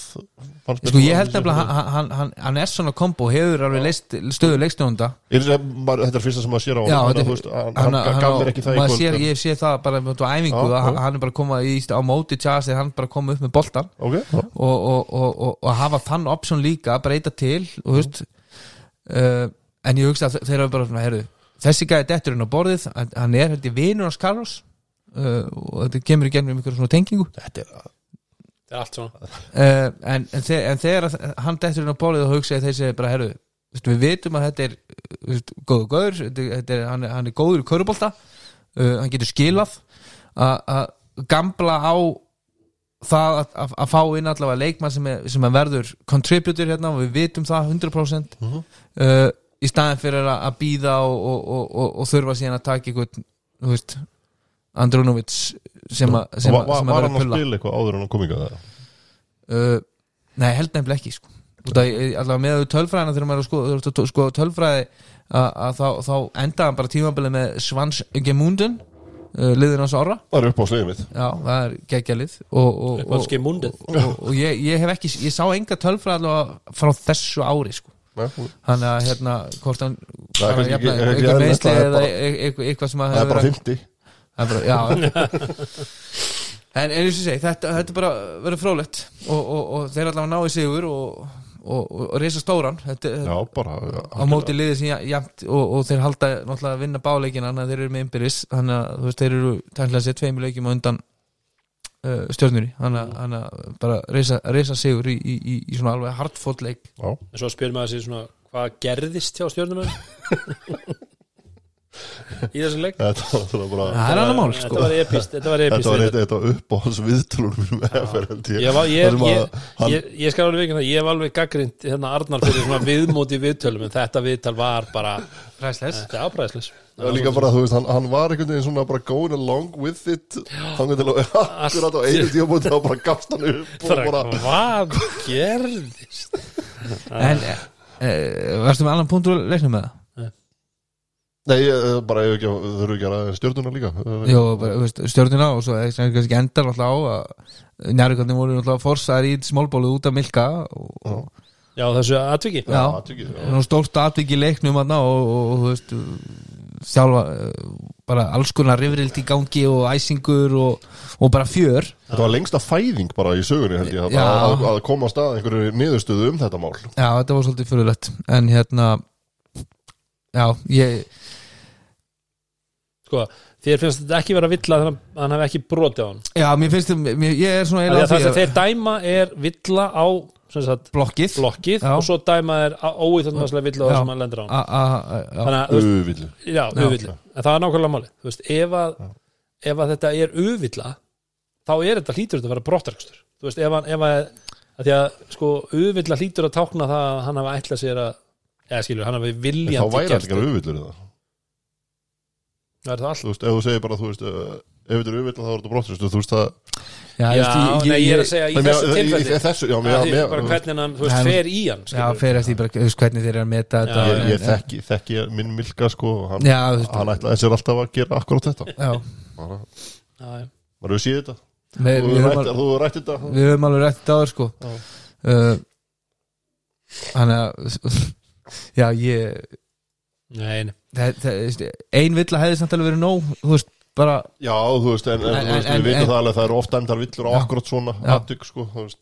Sko ég held að hann, hann, hann, hann er svona kombo, hefur alveg leist, stöðu leikstjónda er Þetta er fyrsta sem maður sér á Já, er- þú veist, hann, hann, gaf mér ekki það kvöld sér, Ég sé það bara með á æfingu Já, að hann, já. hann er bara komað í, á móti tjás þegar hann bara komað upp með boltan Ok, já. og, og, og, hafa þann option líka breyta til og þú veist uh, en ég hugsa að þeir eru bara svona, heyrðu, þessi gæði detturinn á borðið hann- er held ég vinur hans Carlos uh, og þetta kemur í gennum einhverjum svona tengingu. Þetta er Það er allt svona uh, en, en, þe en þegar hann dettur inn á bólið og hugsa þeir segja bara herru við vitum að þetta er veist, góður góður, þetta, þetta er, hann, hann er góður í körubólta uh, hann getur skilað að gambla á það að, að, fá inn allavega leikmann sem, er, sem er verður contributor hérna og við vitum það 100% Mhm. uh, í staðin fyrir að, að býða og, og, og, og, og þurfa síðan að taka einhvern Andrunovits sem, a, sem, var, a, var, sem var að hann vera að pulla spila eitthvað áður en hann kom ykkar það? uh, Nei, held nefnilega ekki sko. Allavega með tölfræðina þegar maður er að skoða, sko, sko, tölfræði að, að þá, þá endaði hann bara tímabilið með Svans Gemunden uh, liðin hans ára Það er upp á slegið mitt Já, það er geggjalið og, og, og, og, og, og ég, ég hef ekki ég sá enga tölfræði allavega frá þessu ári sko. Þannig að hérna hvort hann er eitthvað meðsli það er eða eitthvað sem að Það er bara verið- 50 Það er bara, já. En eins og ég segi, þetta, þetta er bara verið frólætt og, og, og þeir allavega náðu sigur og, og, og, og reysa stóran. Þetta, Já, bara á móti liðið sem jafnt og, og þeir halda náttúrulega að vinna báleikina þannig að þeir eru með innbyrðis. Þannig að þú veist, þeir eru tæknilega sér tveimur leikjum á undan uh, stjórnuri þannig að- þannig að bara reysa, reysa sigur í, í, í, í svona alveg hardfótt leik. Já, En svo spyrir maður sér svona Hvað gerðist hjá stjórnum Í þessum leik? Þetta var náttúrulega bara Það er annar mál Þetta sko. var epist Þetta var epist Þetta var eitt, eitt á uppáhalds viðtölur mínum held ég. Ég, var, Þar ég, sem að ég, hann- ég, ég skal alveg veikina ég hef alveg gaggrind hérna Arnar fyrir svona viðmóti viðtölum en þetta viðtal var bara Ræsles þetta er ábræðslis Það var líka bara, þú veist, hann, hann var einhvern veginn svona bara going along with it Þannig til að akkurat á einu tímabúti þá bara gafst hann upp og bara Hvað gerðist? En uh, varstu með annan punktur að leikna með það? Nei, ég, eh, bara ég ekki, þurfu ekki að stjórnuna líka Jó, bara, þú veist, stjórnina og svo er sem kannski endar náttúrulega á að njárikandi voru náttúrulega forsaðir í smálbólu út af Milka og, Já. Já, þessu atviki Já. atviki, já. og stórt atvik í leiknum og, og, og þú veist þjálfa eh, bara alls konar rifrild í gangi og æsingur og, og bara fjör. Þetta var lengsta fæðing bara í sögunni held ég að, að, að koma að stað einhverju niðurstöðu um þetta mál. Já, þetta var svolítið fyrirlegt en hérna já, ég Sko, þér finnst þetta ekki vera villa þannig að hann hef ekki brotið á hann já, mér finnst mér, ég er svona Af því eiginlega að Það á sem þeir dæma er villa á sagt, blokkið. blokkið og svo dæma er óýþjóðnarslega villa á Já. það sem hann lendir á. Hann. Þannig að, það er nákvæmlega máli Þú veist, ef að, ef að þetta er uvilla þá er þetta hlýtur þetta að vera veist, ef hann, ef að, að því að sko, uvilla hlýtur að tákna það að hann hafa ætlað sér að eða skilur, hann hafi Þá viljandi væri gert ekki að uvillur það það er það allt. Þú veist, ef þú segir bara, þú veist ef þetta er uvill þá er þetta brottræstu Þú veist það Já, Já, veist, nei, ég er að segja í þessu tilfelli. í þessu, já, að mér- því mér- bara hvernig hann, þú veist, Nei, fer í hann Já, fer eftir bara, þú veist, hvernig þeir eru að meta þetta Já, Ég, ég þekki, þekki minn Milka sko hann, Já, hann ætlaði sér alltaf að gera akkurat þetta. Já. Bara, Já, já. maður hefur séð þetta. Þú við, hefur höfum rætt- þetta. við höfum alveg rætt þetta áður sko. Já. uh, Þannig að Já, ég Ein villa hefði samt alveg verið nóg Þú veist, bara Já, þú veist, en, en, En- veist, en- við veitum en- það alveg að það eru ofta endar villur á Já. akkurat svona Já. atvik, sko, þú veist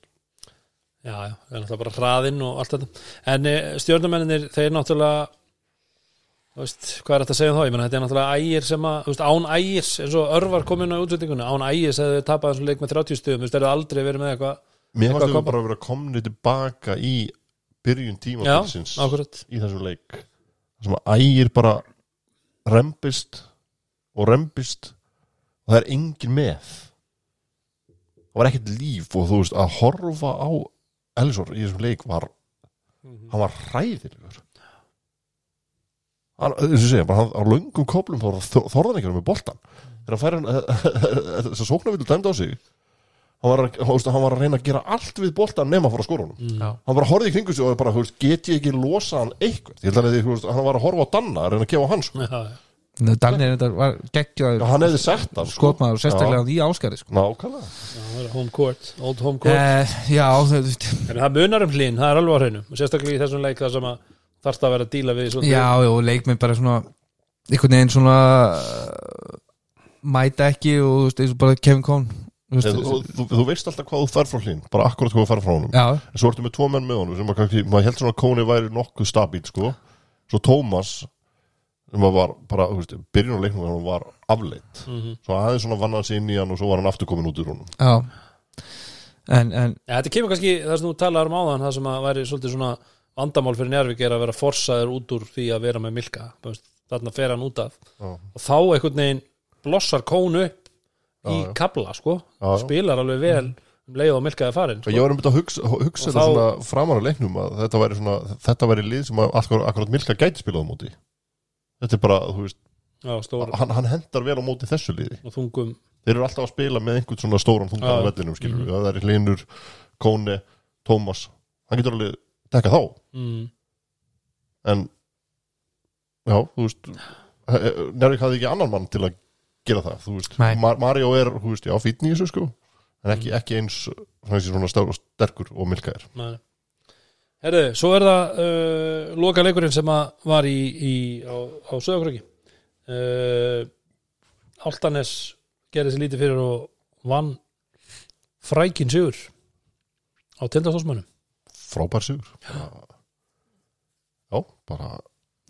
Já, já, það er náttúrulega bara hraðinn og allt þetta En stjórnumennir, þeir náttúrulega þú veist, hvað er þetta að segja um þá? Ég meina, þetta er náttúrulega ægir sem að, þú veist, án ægirs eins og örvar komin á útvendingunni, án ægirs hefði þau tapað þessum leik með 30 stuðum, þú veist, það aldrei verið með eitthvað Mér Eitthvað fannst koma. bara að vera komni tilbaka í byrjun Já, tímabilsins akkurat í þessum leik sem að ægir bara rembist og rembist og það er engin með. Það var ekkert líf og þú veist að horfa á Elisor í þessum leik var hann var hræðilegur. Þess að segja, bara hann á löngum koplum þorðan ekki vera með boltan þegar hann fær hann þess að sóknarvillu dæmd á sig. Hann var, veist, hann var að reyna að gera allt við boltan nema að fara að skora honum. Mm. Hann bara horfði í kringu sig og bara, veist, get ég ekki losa hann eitthvað, ég held að hann var að horfa á Danna að reyna að gefa hann, sko. Já, já. Danir þetta var geggjaður Já, hann hefði sett hann, sko. skotmaður sérstaklega í áskari sko. nákvæmlega. Já, það er home court, old home court. Eh, Já, En það munar um hlýn, það er alveg á hreinu. Sérstaklega í þessum leik það sem að þarft að vera að díla við. Já, já, og leikmenn bara svona einhvern veginn svona uh, mæta ekki og þú veist, eins og bara Kevin Cohn þú þú, þú, þú veist alltaf hvað þú fær frá hlín bara akkurat hvað þú fær frá honum. Já, en svo ertu með tvo menn með honum sem að kannski, maður held svona að Kóni væri nokkuð stabíl, sko. Svo Tómas sem að var bara, þú veist, byrjun á leiknum hann var afleitt, Mhm. svo aðeins svona vann hann sig inn í hann og svo var hann aftur komin út úr honum já En, en, Ja, þetta kemur kannski, það sem þú talar um áðan það sem að væri svolítið svona vandamál fyrir Njárvík er að vera forsaður út úr því að vera með Milka, þarna fer hann út af Já. og þá einhvern veginn blossar kónu upp í Já, já. kabla, sko Já, já. spilar alveg vel um leið og Milka er farin Og sko. ég var einmitt að hugsa, hugsa þetta þá- svona framar á leiknum að þetta væri svona, þetta væri lið sem að akkurat, Milka gæti spilað á móti þetta er bara, þú veist, Já, stór hann, hann hendar vel á móti þessu liði. Og þungum. Þeir eru alltaf að spila með einhvern svona stóran þungan á vellinum, skilur við, það er Linur Kóni, Tómas hann getur alveg tekka þá. Mm. en já, þú veist Njárvík hafði ekki annan mann til að gera það, þú veist. Mar Mario er þú veist, já, fítn í þessu sko. En ekki, ekki eins svona, sterkur og Milka er Nei. Herðu, svo er það uh, loka leikurinn sem var í, í á, á Söðakröki uh, Altanes gerði sér lítið fyrir og vann frækin sigur á tildastósmönnum frábær sigur. Já, já bara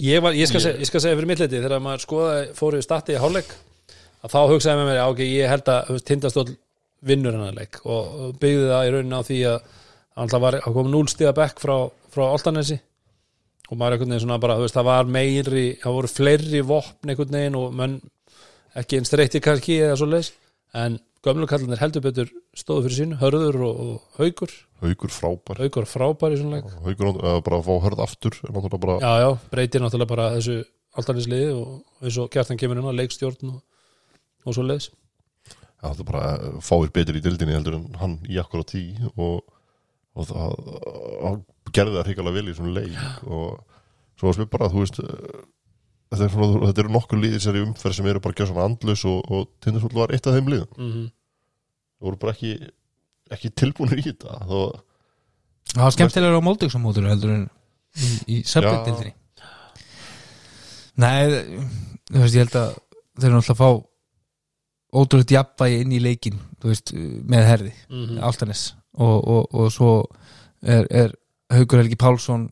ég, var, ég, skal Ég- segja, ég skal segja fyrir mitt leiti þegar maður skoðaði fóru í stati í hálfleik að þá hugsaði með mér, já, ok, ég held að tindastóll vinnur hennar leik og byggði það í rauninni á því að hann alltaf var að koma núlstiga bekk frá, frá Altanesi og maður einhvern veginn svona bara, þú veist, það var meiri það voru fleiri vopn einhvern veginn og menn ekki einn streyti kannski eða svo leis, en gömlu kallanir heldur betur stóðu fyrir sínu, hörður og, og haugur, haugur frábær. Haugur frábær í svona leik. Haugur uh, bara að fá hörð aftur bara já, já, breytir náttúrulega bara þessu alltanisliði og eins og kjartan kemur inn á leikstjórn og, og svo leiðis Já, það er bara uh, fáir betur í dildinni heldur en hann í akkurat tí og, og það og gerði það hrikalega vel í svona leik og svo að spil bara, þú veist uh, þetta, er svona, þetta eru nokkur liðir sér í umferð sem eru bara að gera svona andlus og, og Tindastóll var eitt af þeim liðum. Mm -hmm. það voru bara ekki, ekki tilbúinir í þetta þó, það var skemmtilega á Moldvíksamótur heldur en í, í söpbyrtildinni Nei, þú veist, ég held að þeir eru náttúrulega að fá ótrúlega jafnvægi inn í leikin veist, með herði Mm Altanes og, og, og svo er, er Haukur Helgi Pálsson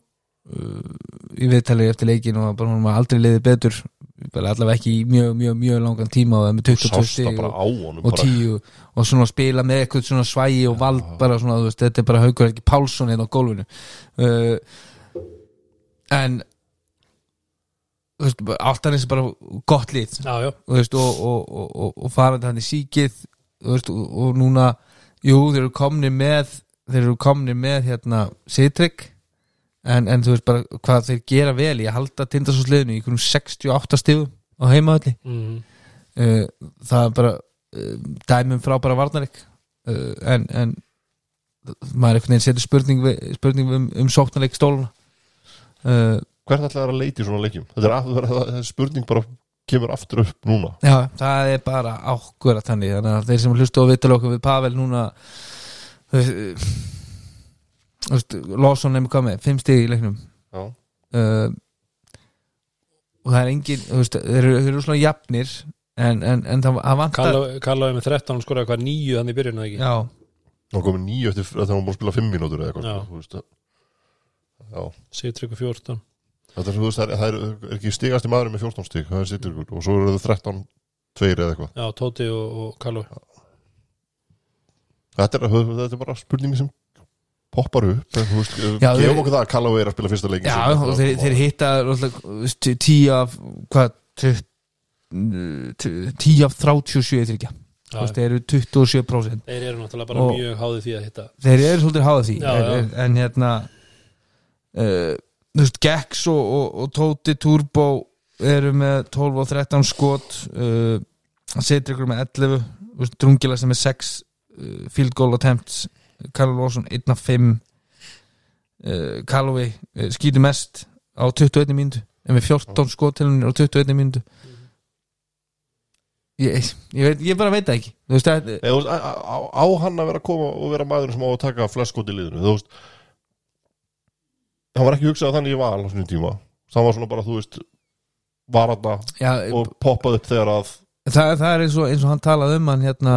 uh, í viðtali eftir leikin og bara hún var aldrei leiði betur. Bara allavega ekki í mjög, mjög, mjög langan tíma og það með 22 sást stig það bara og, og bara, 10 og svona spila með eitthvað svona svægi og vald bara svona, þú veist, þetta er bara Haukur Helgi Pálsson hérna á gólfinu. Uh, en þú veist, Altanes er bara gott lið. Já, já, þú veist, og, og, og, og, og farandi hann í síkið þú veist, og, og núna jú, þeir eru komni með þeir eru komni með hérna Sitrik en, en þú veist bara hvað þeir gera vel í að halda tindasósliðinu í einhverjum 68 stigum á heimaðalli mm uh, það er bara uh, dæmum frábæra varnarik uh, en, en maður einhvern veginn setur spurning, við, spurning um, um sóknarleik stóluna uh, hvert ætlaði að leita í svona leikjum? Þetta er, að, það er spurning bara kemur aftur upp núna. Já, það er bara ákvöra þannig. Þannig að þeir sem hlustu á vital okkur við Pavel núna Lawson nefnir hvað með, fimm stig í leiknum. Já, uh, og það er engin þú veist, þeir, eru- svona jafnir en, en, en það, það vantar Kallaði með 13 og skoraði hvað nýju hann í byrjun eða ekki? Já, hann komið nýju eftir þegar hann var búin að spila fimm mínútur eða eitthvað Sigtryggur 14 Þetta er, þú veist, það er, það er, ekki stigast í maðurinn með 14 stig, það er sittur og svo eru það 13, 2 eða eitthvað. Já, Tóti og, og Kallaði þetta er, þetta er bara spurningi sem poppar upp gefum okkur það að Kallá er að spila fyrsta leikin já og þeir, þeir hitta náttúrulega, þú veist, tíu af hvað tutt- tíu af 37 þryggja Þú veist, þeir eru 27% Þeir eru náttúrulega bara Og- mjög háði því að hitta. Þeir eru svolítið háða því Já, en, já. en, en hérna uh, veist, Gex og, og, og Tóti Turbo eru með 12 og 13 skot uh, setur ykkur með 11 þú veist, Drungila sem er 6 uh, field goal attempts Karl Lósson 1 af 5 uh, Calloway uh, skýtur mest á 21 mínútu en við 14 skottilunir á 21 mínútu. Ég, ég, veit, ég bara veit það ekki. Veist, Nei, veist, á, á, á hann að vera að koma og vera maður sem á að taka fleskot í liðinu þú veist hann var ekki hugsað þannig í val á svona tíma. Það var svona bara, þú veist var hann já, og poppað upp þegar að það, það er eins og, eins og hann talaði um hann hérna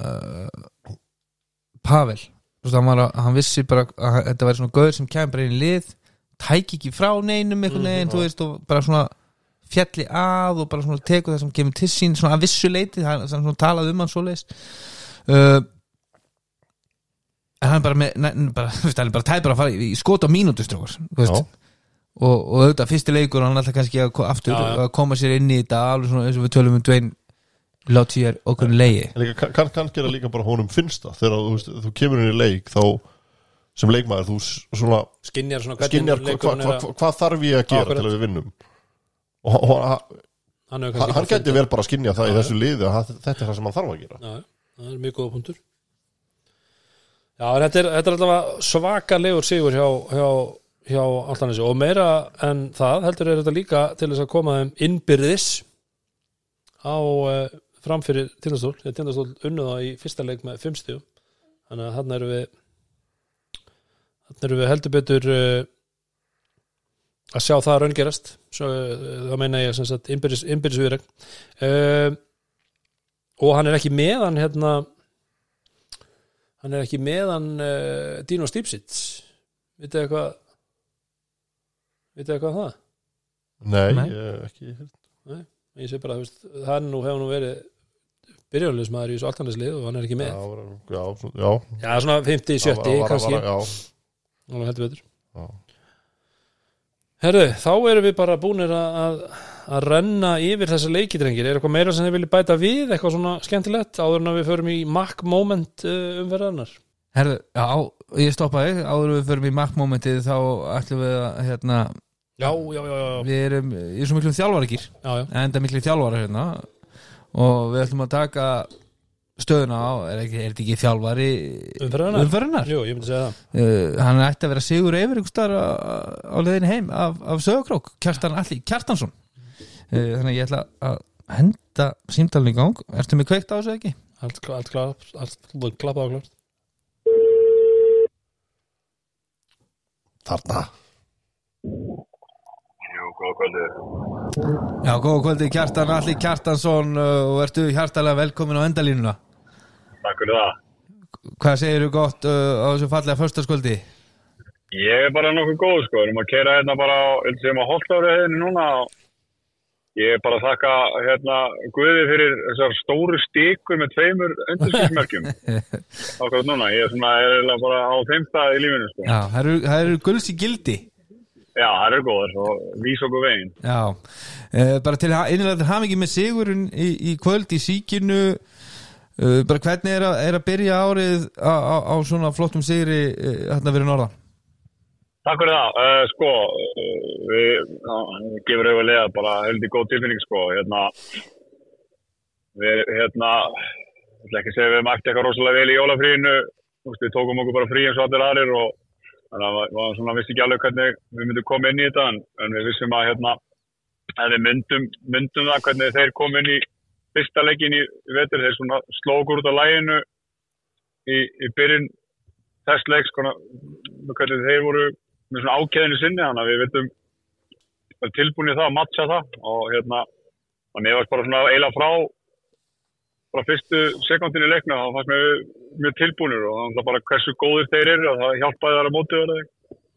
uh, Pavel. Þú veist, hann, að, hann vissi bara að þetta væri svona gauður sem kemur bara inn í lið tæki ekki frá neinum einhvern veginn, þú veist, og bara svona fjalli að og bara svona teku það sem kemur til sín svona að vissu leiti, hann hann svona talaði um hann svoleiðis. Uh, en hann bara með ne, bara, þú veist, hann er bara tæð bara að fara í, í skot á mínútu strókar, þú veist. Já. og, og auðvitað fyrsti leikur og hann alltaf kannski að, aftur, Já, já. að koma sér inn í þetta alveg svona eins og við tölum um dvein láti ég okkur leiði. kannski er það líka bara honum finnst það. Þegar þú, veist, þú kemur inn í leik þá sem leikmaður þú svona Skinjar svona skinjar hva, hva, hva, að- hva, hvað þarf ég að gera Akkurat. til að við vinnum? Og, og hann, Hann, hann, kannski hann fundið- vel bara að skinja það í Já, þessu liði þetta er það sem hann þarf að gera. Já, það er mjög góða punktur Já, þetta er, þetta er alltaf svakalegur sigur hjá, hjá, hjá Altanesi og meira en það heldur er þetta líka til þess að koma þeim innbyrðis á uh, framfyrir tindastól. Þegar tindastól unnu það í fyrsta leik með fimm stíu þannig að hann eru við hann eru við heldur betur uh, að sjá það raungerast. Svo, uh, þá meina ég sem sagt innbyrðis, innbyrðis viðreg uh, og hann er ekki með hann hérna hann er ekki með hann uh, Dino Stipsits. Vitið þið eitthvað vitið þið eitthvað um það? Nei, Nei. Ég, ekki ég sé bara, veist, hann nú hefur nú verið byrjulegismæður í þessu altaneslið og hann er ekki með. Já, var- já, já, já, svona 50, 70 var- var- kannski. var- Já, alveg heldur betur. Já. herru, þá erum við bara búinir að, að, renna yfir þessa leikidrengir. Er eitthvað meira sem þið viljið bæta við? Eitthvað svona skemmtilegt áður en að við förum í Mac Moment uh, umverðarnar Herðu, já, ég stoppaði áður en við förum í markmomentið þá ætlum við að hérna, já, já, já, já, við erum í svo miklum þjálfarakýr já, já. enda miklu þjálfara hérna. Og við ætlum að taka stöðuna á, er, ekki, er þetta ekki þjálfari það. Uh, hann ætti að vera sigur yfir einhvers staðar á, leiðin heim af, af sögukrók, Kjartan Alli Kjartansson þannig að ég ætla að henda símtalinn í gang ertu með kveikt á þessu ekki? allt, allt, klapp, allt klappað og klart Þarna Jú, góða kvöldi. Já, góða kvöldi Kjartan Alli Kjartansson uh, og ertu hjartalega velkomin á endalínuna Takk fyrir það. Hvað segirðu gott uh, á þessu fallega förstaskvöldi? Ég er bara nokkuð góð, sko. Við erum að kera hérna bara á, sem að holtári hefðinu núna. og Ég er bara að þakka hérna Guði fyrir þessar stóru stikur með tveimur endurskipsmerkjum. Akkurat núna. Ég er svona, er bara á þeim stað í lífinu, sko. Já, það eru, eru gulls í gildi Já, það eru góður og vís okkur veginn. Já, uh, bara til einlega til hamingi með sigurinn í, í kvöld í síkinu uh, bara hvernig er að, er að byrja árið á, á, á svona flottum sigri uh, hérna verið norðan? Takk fyrir það. Uh, sko, uh, við við gefur auðvitað bara heldur góð tilfinning, sko. Hérna, við, hérna, ég ætla ekki að segja við mætti eitthvað rosalega vel í jólafríinu. Við tókum okkur bara frí eins og allir aðrir og þannig að við svona, vissi ekki alveg hvernig við myndum koma inn í þetta en, en við vissum að hérna, að við myndum, myndum það hvernig þeir kom inn í fyrsta leikin í vetur, þeir svona slókur út af læginu í, í byrjun þess leiks, konar, hvernig þeir voru með svona ákveðinu sinni þannig að við veitum tilbúin í það að matcha það og hérna og mér varst bara svona eiginlega frá frá fyrstu sekundin í leikna þá fannst mér mjög tilbúinur og það var bara hversu góðir þeir eru og það hjálpaði þar að móti verða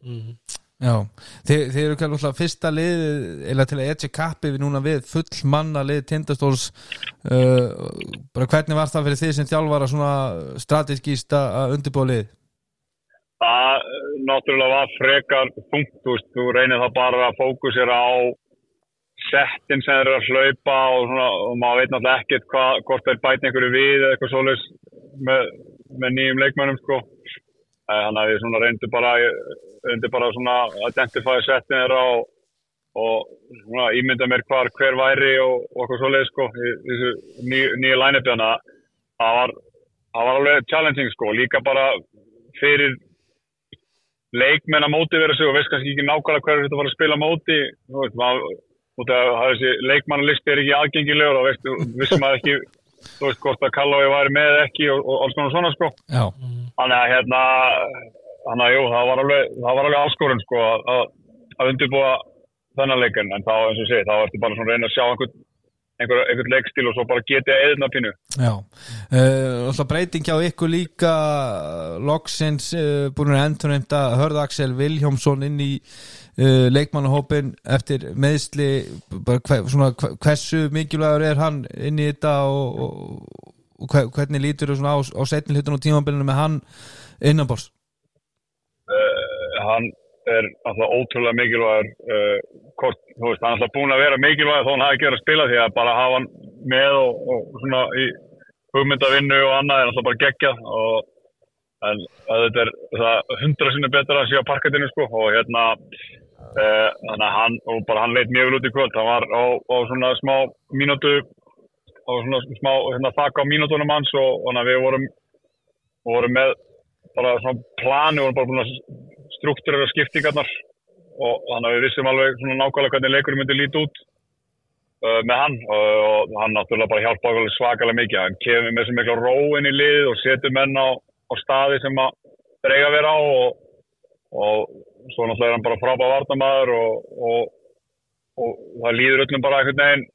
mm. Já, þið, þið eru kannski alltaf fyrsta lið eða til að etja kappi við núna við full manna lið tindastóls uh, bara hvernig var það fyrir þið sem þjálfara svona strategíst að undirbúa lið? Það eh, náttúrulega var frekar þungt, þú veist, þú reynir það bara að fókusera á settin sem þeir eru að hlaupa og, svona, og maður veit náttúrulega ekkert hvað, hvort þeir bæti einhverju við eða eitthvað svoleiðis með, með nýjum leikmönnum sko. Þannig að við reyndum bara, reyndum bara að identifæða settin þeirra og, og svona ímynda mér hvar hver væri og, og eitthvað svoleiðis sko í þessu ný, nýju að það var, var alveg challenging sko, líka bara fyrir leikmenn að mótivera sig og veist kannski ekki nákvæmlega hverju þetta var að spila móti. Þú veist, maður, leikmannalisti er ekki aðgengilegur og veist, vissum að ekki, þú veist, hvort að Kallói væri með ekki og, og alls konar svona sko. Þannig að hérna þannig að jú, það var alveg, var alveg áskorun sko að, að undirbúa þennan leikin, en þá, eins og segi, þá ertu bara svona að reyna að sjá einhvern einhver, einhvern leikstíl og svo bara getið eðna pínu. Já. Uh, Alltaf breyting hjá ykkur líka loksins uh, búin að endur nefnda Hörð Axel Vilhjómsson inn í uh, leikmannahópin eftir meðsli bara hver, svona, hver- hversu mikilvægur er hann inn í þetta og, og, og hver- hvernig lítur þú svona á, á setni hlutin og tímabilinu með hann innanbors uh, hann er alltaf ótrúlega mikilvægur uh, kort, þú veist, hann er alltaf búin að vera mikilvægur þó hann hafi ekki verið að spila því að bara hafa hann með og, og svona í hugmyndavinnu og annað er alltaf bara geggjað og en þetta er það hundra sinni betra að sé á parkettinu sko og hérna uh, þannig að hann, og bara hann leit mjög vel út í kvöld. Hann var á, á svona smá mínútu á svona smá hérna, þak á mínútunum hans og, og að við vorum vorum með bara svona plani og bara búin að struktúrera skiptingarnar. Og þannig að við vissum alveg nákvæmlega hvernig leikurinn myndi líti út uh, með hann. Og, og hann náttúrulega bara hjálpa okkur svakalega mikið. Hann kemur með svo mikla ró inn í lið og setur menn á, á staði sem að að vera á. Og, og svo náttúrulega er hann bara frábæð varnamæður og, og, og það líður öllum bara einhvern veginn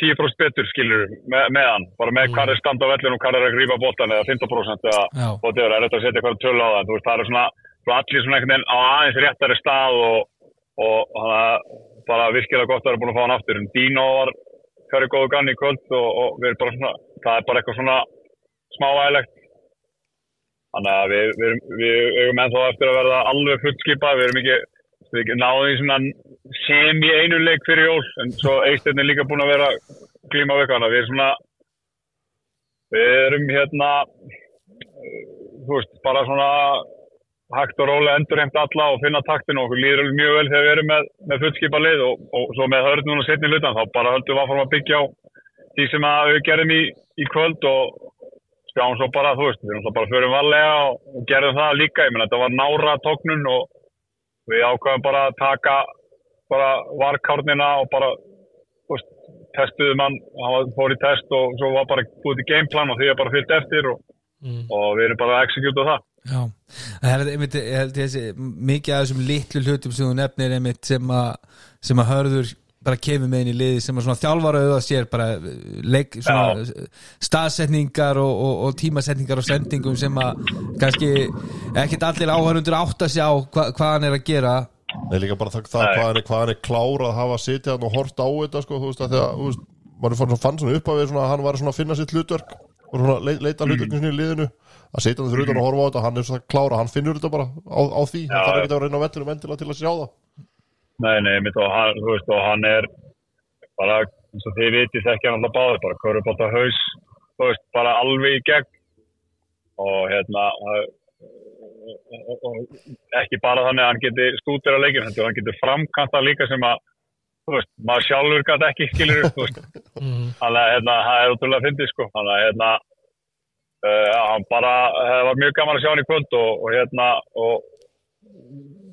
10% betur skilur með, með hann, bara með hvað er stand á vellinu og hvað er að grípa boltan eða 15% eða og er þetta að setja eitthvað tölu á það það er svona, svo allir svona einhvern veginn á aðeins réttari stað og, og þannig að bara virkilega gott að vera búin að fá hann aftur. En Dino var hverju góðu ganni í kvöld og, og við erum bara svona, það er bara eitthvað svona smáægilegt þannig að við, við, erum- við eigum ennþá eftir að verða alveg fullskipa við erum ekki, við náðum í svona sem í einu leik fyrir jól en svo einstirni líka búin að vera klíma við þannig að við erum svona við erum hérna þú veist, bara svona hægt og rólega endurheimt alla og finna taktinu og okkur líður alveg mjög vel þegar við erum með, með fullskipa lið og, og svo með hörð núna setni hlutan þá bara höldum við áfram að byggja á því sem að við gerum í, í kvöld og sjáum svo bara, þú veist, við bara förum varlega og, gerðum það líka, ég menn þetta var nára tóknun og við ákvæðum bara að taka bara varkárnina og bara, veist, testuðum hann, hann fór í test og svo var bara búið til gameplan og því er bara fyllt eftir og, Mm. og við erum bara að á það. Já. Það er einmitt, ég held ég þessi mikið af þessum litlu hlutum sem þú nefnir einmitt sem að, sem að hörður bara kemur með inn í liði sem að svona þjálfara auðvitað sér bara leik, svona staðsetningar og, og, og tímasetningar og sendingum sem að kannski ekkert allir áhörundur átt að sjá hva, hvað hann er að gera. Nei, líka bara það, það hvað, hann er, hvað hann er klár að hafa sitjað hann og hort á þetta sko, þú veist, að þegar, þú veist, maður fann, fann svona upp að við svona, að hann var svona að finna sitt hlutverk og svona leit, leita hlutverkinu sinni í liðinu að sitja hann fyrir utan og horfa á þetta, hann er svona klár að hann finnur þetta bara á, á því, Já, það þarf ekki að reyna á vellinu mendilega til að sjá það. Nei, nei, mitt og hann, þú veist, og hann er bara, eins og þið vitið þekki hann alltaf báður, bara körubólta haus, þú veist, bara alveg í gegn. Og hérna og- og ekki bara þannig að hann geti stútir á leikin, heldur hann geti framkant það líka sem að, þú veist, maður sjálfur gæti ekki skilur upp, þú veist, Mm. þannig að hérna, það er ótrúlega fyndið, sko, þannig að hérna, hann bara, það var mjög gaman að sjá hann í kvöld og, og hérna, og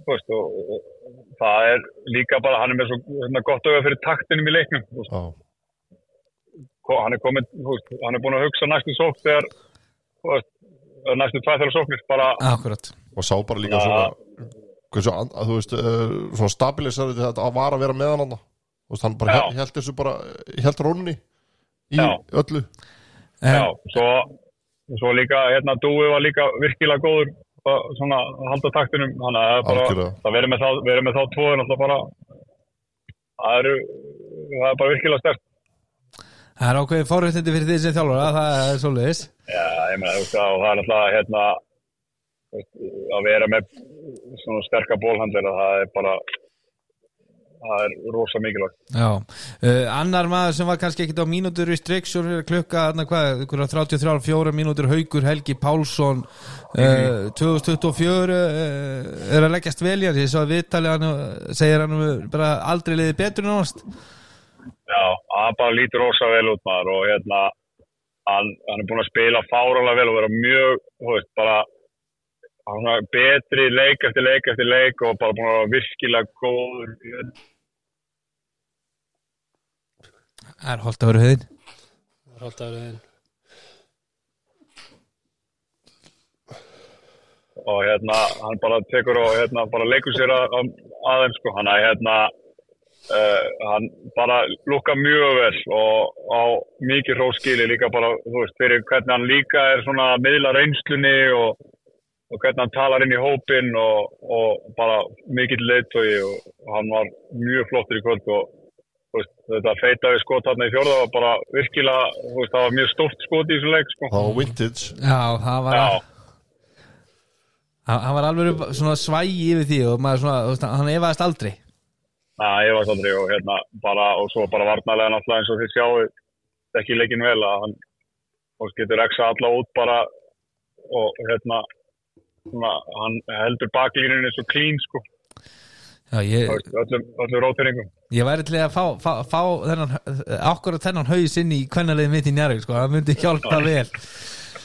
þú veist, og, og, og það er líka bara, hann er með svo hérna, gott auga fyrir taktinum í leiknum þú veist, Já, ko- hann er komin, þú veist, hann er búin að hugsa næstu sók þegar þú veist, næstu tvæð þegar sóknir bara, Akkurat og sá bara líka Já. svona að, þú veist, uh, svona stabilisar þetta að var að vera með hann þarna. Þú veist, hann bara held, þessu bara held rónni í Já. öllu Já, en, svo, svo líka, hérna, Dúi var líka virkilega góður að svona að halda taktinum, þannig að það er bara, það verið með þá, verið með þá tvo er náttúrulega bara, það eru, það er bara virkilega stert. það er ákveðin fórhættindi fyrir því sem þjálfara það er svoleiðis. Já, ég meina, og það er náttúrulega, hérna, að vera með svona sterka bólhandlir, það er bara, það er rosa mikilvægt. Já, uh, annar maður sem var kannski ekkit á mínútur í striksjón klukka, þarna hvað, einhverja 33, 4 mínútur Haugur Helgi Pálsson uh, 2024 uh, er að leggjast vel í hann. Ég svo að viðtali hann uh, segir hann uh, bara aldrei liði betur en ánast Já, hann bara lítur rosa vel út maður og hérna hann, hann er búin að spila fárálega vel og vera mjög, þú veist, bara hann er betri leik eftir leik eftir leik og bara búin að vera virkilega góður Það er holdt að vera höðin Það er alltaf verið þinn og hérna hann bara tekur og hérna bara leikur sér að, að, aðeins sko, hann er hérna uh, hann bara lukka mjög vel og á mikið hróskili líka bara, þú veist, fyrir hvernig hann líka er svona að miðla reynslunni og, og hvernig hann talar inn í hópin og, og bara mikill leiðtogi og, og hann var mjög flottur í kvöld og veist, þetta feitaði skot hann í fjórða var bara virkilega, veist, það var mjög stórt skot í þessu leik sko. það var vintage. Já, það var Já, hann, hann var alveg svona svægi yfir því og maður svona, þú veist, hann efaðist aldrei. Ég var aldrei og hérna bara, og svo bara varnalega náttúrulega eins og þið sjáu ekki leikin vel að hann og getur eksa alla út bara og hérna svona, hann heldur baklínunni svo klín sko, Já, ég, öllum, öllum rótiringum ég væri til að fá, fá, fá þennan, akkurat þennan haus inn í kvennalegi mitt í njárvík, sko, það myndi hjálpa vel.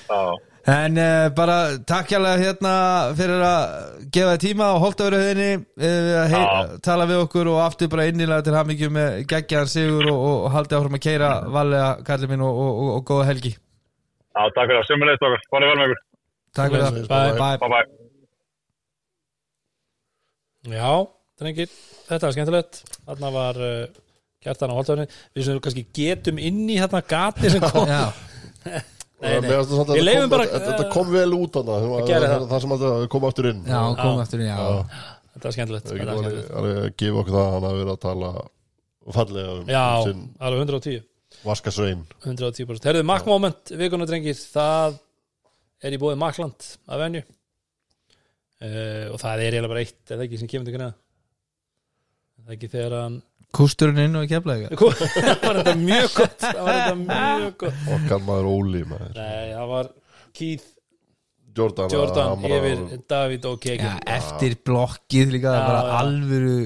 Já, En uh, bara takk hjálpa hérna fyrir að gefa tíma og holda verið henni uh, hei, Já. tala við okkur og aftur bara innilega til hamingjum með geggjaðan sigur og, og haldi áfram að keira valega kallið minn og, og, og, og góða helgi. Já takk fyrir það, sömulegst okkur, farið vel með ykkur Takk fyrir það, bye. bye, Bye. Bye Já, drengir, þetta var skemmtilegt. Þarna var uh, kjartan á holdöfni Við sem kannski getum inn í hérna gati sem kom. Já, Nei, nei. Að þetta leifum kom- bara- þetta- þetta kom vel út þarna, það, Það það, það. sem að það kom aftur inn. Já, kom aftur inn, já, Þetta var skemmtilegt Við Þetta getum að gefa okkur það að hann hafi verið að tala fallega um Já, alveg 110 vaskasvein 110% Herðu, Mac Moment, vikuna drengir Það er í bóði Macland af venju. Uh, og það er eiginlega bara eitt eða ekki sem kemur til greina? Það er ekki þegar hann Kústurinn inn og keflaði Það var þetta mjög gott Það var þetta mjög gott. Okkar maður Óli maður. Nei, það var Keith Jordan, að Jordan hamra yfir og- David og Já, Kegin eftir blokkið líka Já, bara já. alvöru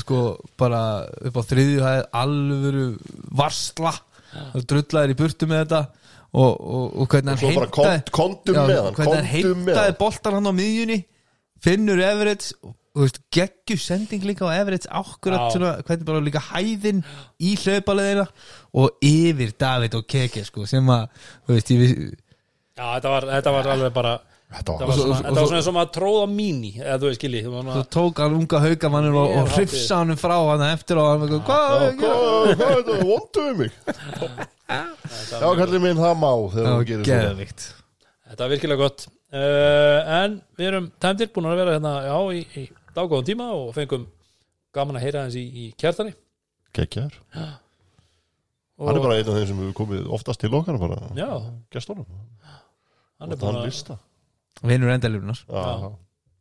sko, bara upp á þriðju hæð alvöru varsla. Og drullaðir í burtu með þetta og, og, og hvernig hann heimtaði kont- kontum Já, með hann, hvernig hann heimtaði boltan hann á miðjunni finnur Everett og þú veist, geggju sending líka á Everett akkurat svona, hvernig bara líka hæðin í hlaupaleðina og yfir David og Keke sko, sem að, þú veist, ég við Já, þetta var, þetta var alveg bara Þetta var var svo- þetta var svo- svona eins og maður tróða míní eða þú veist skilji þú tók hann unga haugamannin og, og hrifsa hann frá hann eftir og hann var hvað er að gera?" Hvað hvað er þetta, vonduðu mig Já, kallið minn, það má þegar Það þú gerir geðvikt Þetta. Var virkilega gott. Uh, En við erum tæmdir búin að vera hérna Já, í, í dágóðan tíma og fengum gaman að heyra hans í, í kjartani. Gekkjar og Hann er bara einn af þeim sem hefur komið oftast til okkar bara Já, Gestunum. Hann er Og búin að Já, Já.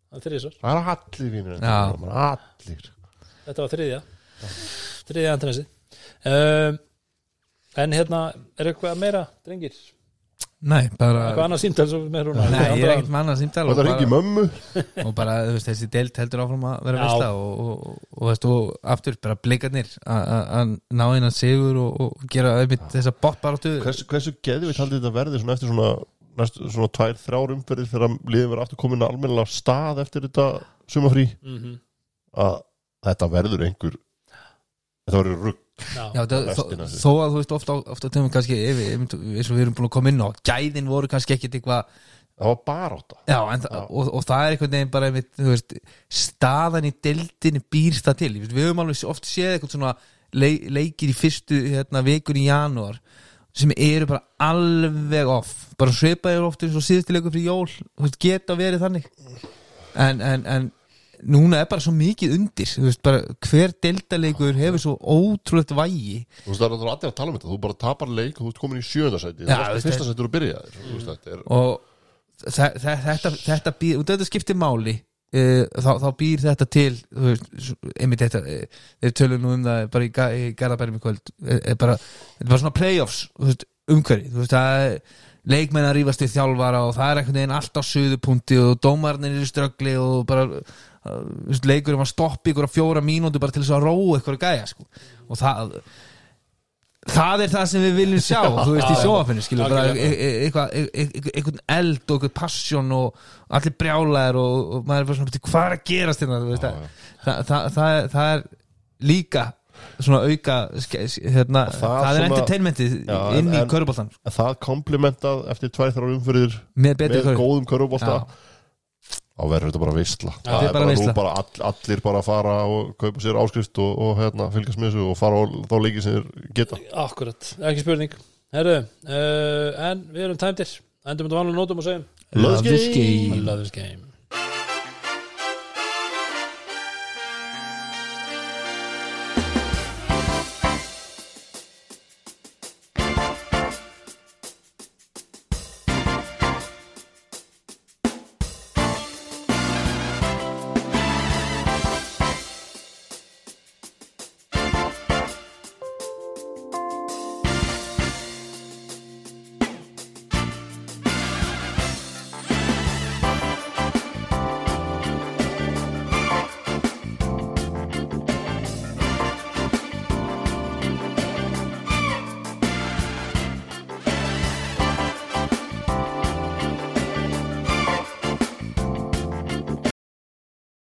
Það er þriðisar, Það er allir. Allir. Þetta var þriðja. Þriðja andresi. Um, En hérna, er eitthvað meira, drengir? Nei, bara Eitthvað annað símtal svo með hún Nei, ég er ekkert með annað símtal Og og það bara, ringi mömmu. og bara þú veist, þessi deilt heldur áfram að vera Já. veistla og, og, og, og, og aftur bara blikarnir að- að að ná einan sigur og, og gera einmitt þessa botbaráttu Hversu, hversu geði við haldið þetta verði svona eftir svona næstu, svona tvær, þrjár umferðir fyrir að liðin verið aftur komin að almennilega stað eftir þetta sumafrí mm að þetta verður einhver þetta verður rugg Já, Já, það, þó, þó að þú veist ofta, ofta töfum kannski yfir, einmitt, eins og við erum búin að koma inn á gæðin voru kannski ekkit eitthvað það var bara átta Já, en, það- og, og það er einhvern veginn bara einmitt, þú veist, staðan í deildinni býr það til. Við höfum alveg oft séð eitthvað svona leik, leikir í fyrstu hérna, vikur í janúar sem eru bara alveg off. Bara svipaðir oft eins og síðusti leikur fyrir jól þú veist, geta verið þannig. En, en, en núna er bara svo mikið undir veist, bara, hver deltaleikur hefur svo ótrúlegt vægi. Þú veist, það er náttúrulega allir að tala um þetta Þú bara tapar leik og þú ert komin í sjöðarsæti Já, Það er fyrsta sæti byrjaðir Þú þetta er og þe þe þetta, þetta býr, og þetta skiptir máli uh, þá, þá býr þetta til einmitt þetta uh, þeir tölum nú um það bara í, ga í í kvöld bara, þetta er bara svona playoffs umhverfi, þú veist það er leikmenn að rífast við þjálfara og það er einhvern veginn allt á suðupunkti og dómarnir eru í ströggli og bara leikurinn var stoppi ykkur á fjóra mínútu bara til þess að róa ykkur að gæja sko. og það það er það sem við viljum sjá þú veist í sjóafinu e- e- eitthvað e- einhvern eld og eitthvað passion og allir brjálæðir og, og maður er bara svona "Bíddu, hvað er að gerast hérna? Það, það, það, það, er, það er líka svona auka hérna, Það það, er entertainmentið inn í köruboltan það komplimentað eftir tvær þrjár umfyrir með með góðum körubólta Já. Þá verður þetta bara veistla Já, það er bara bara bara all, allir bara að fara og kaupa sér áskrift og, og hérna, fylgjast með þessu og fara á þá leiki sem þeir geta. Akkurat, ekki spurning. Herru, uh, en við erum tæmdir. Endum þetta vanlega nótum og segjum. Love Love this game. game. Love this game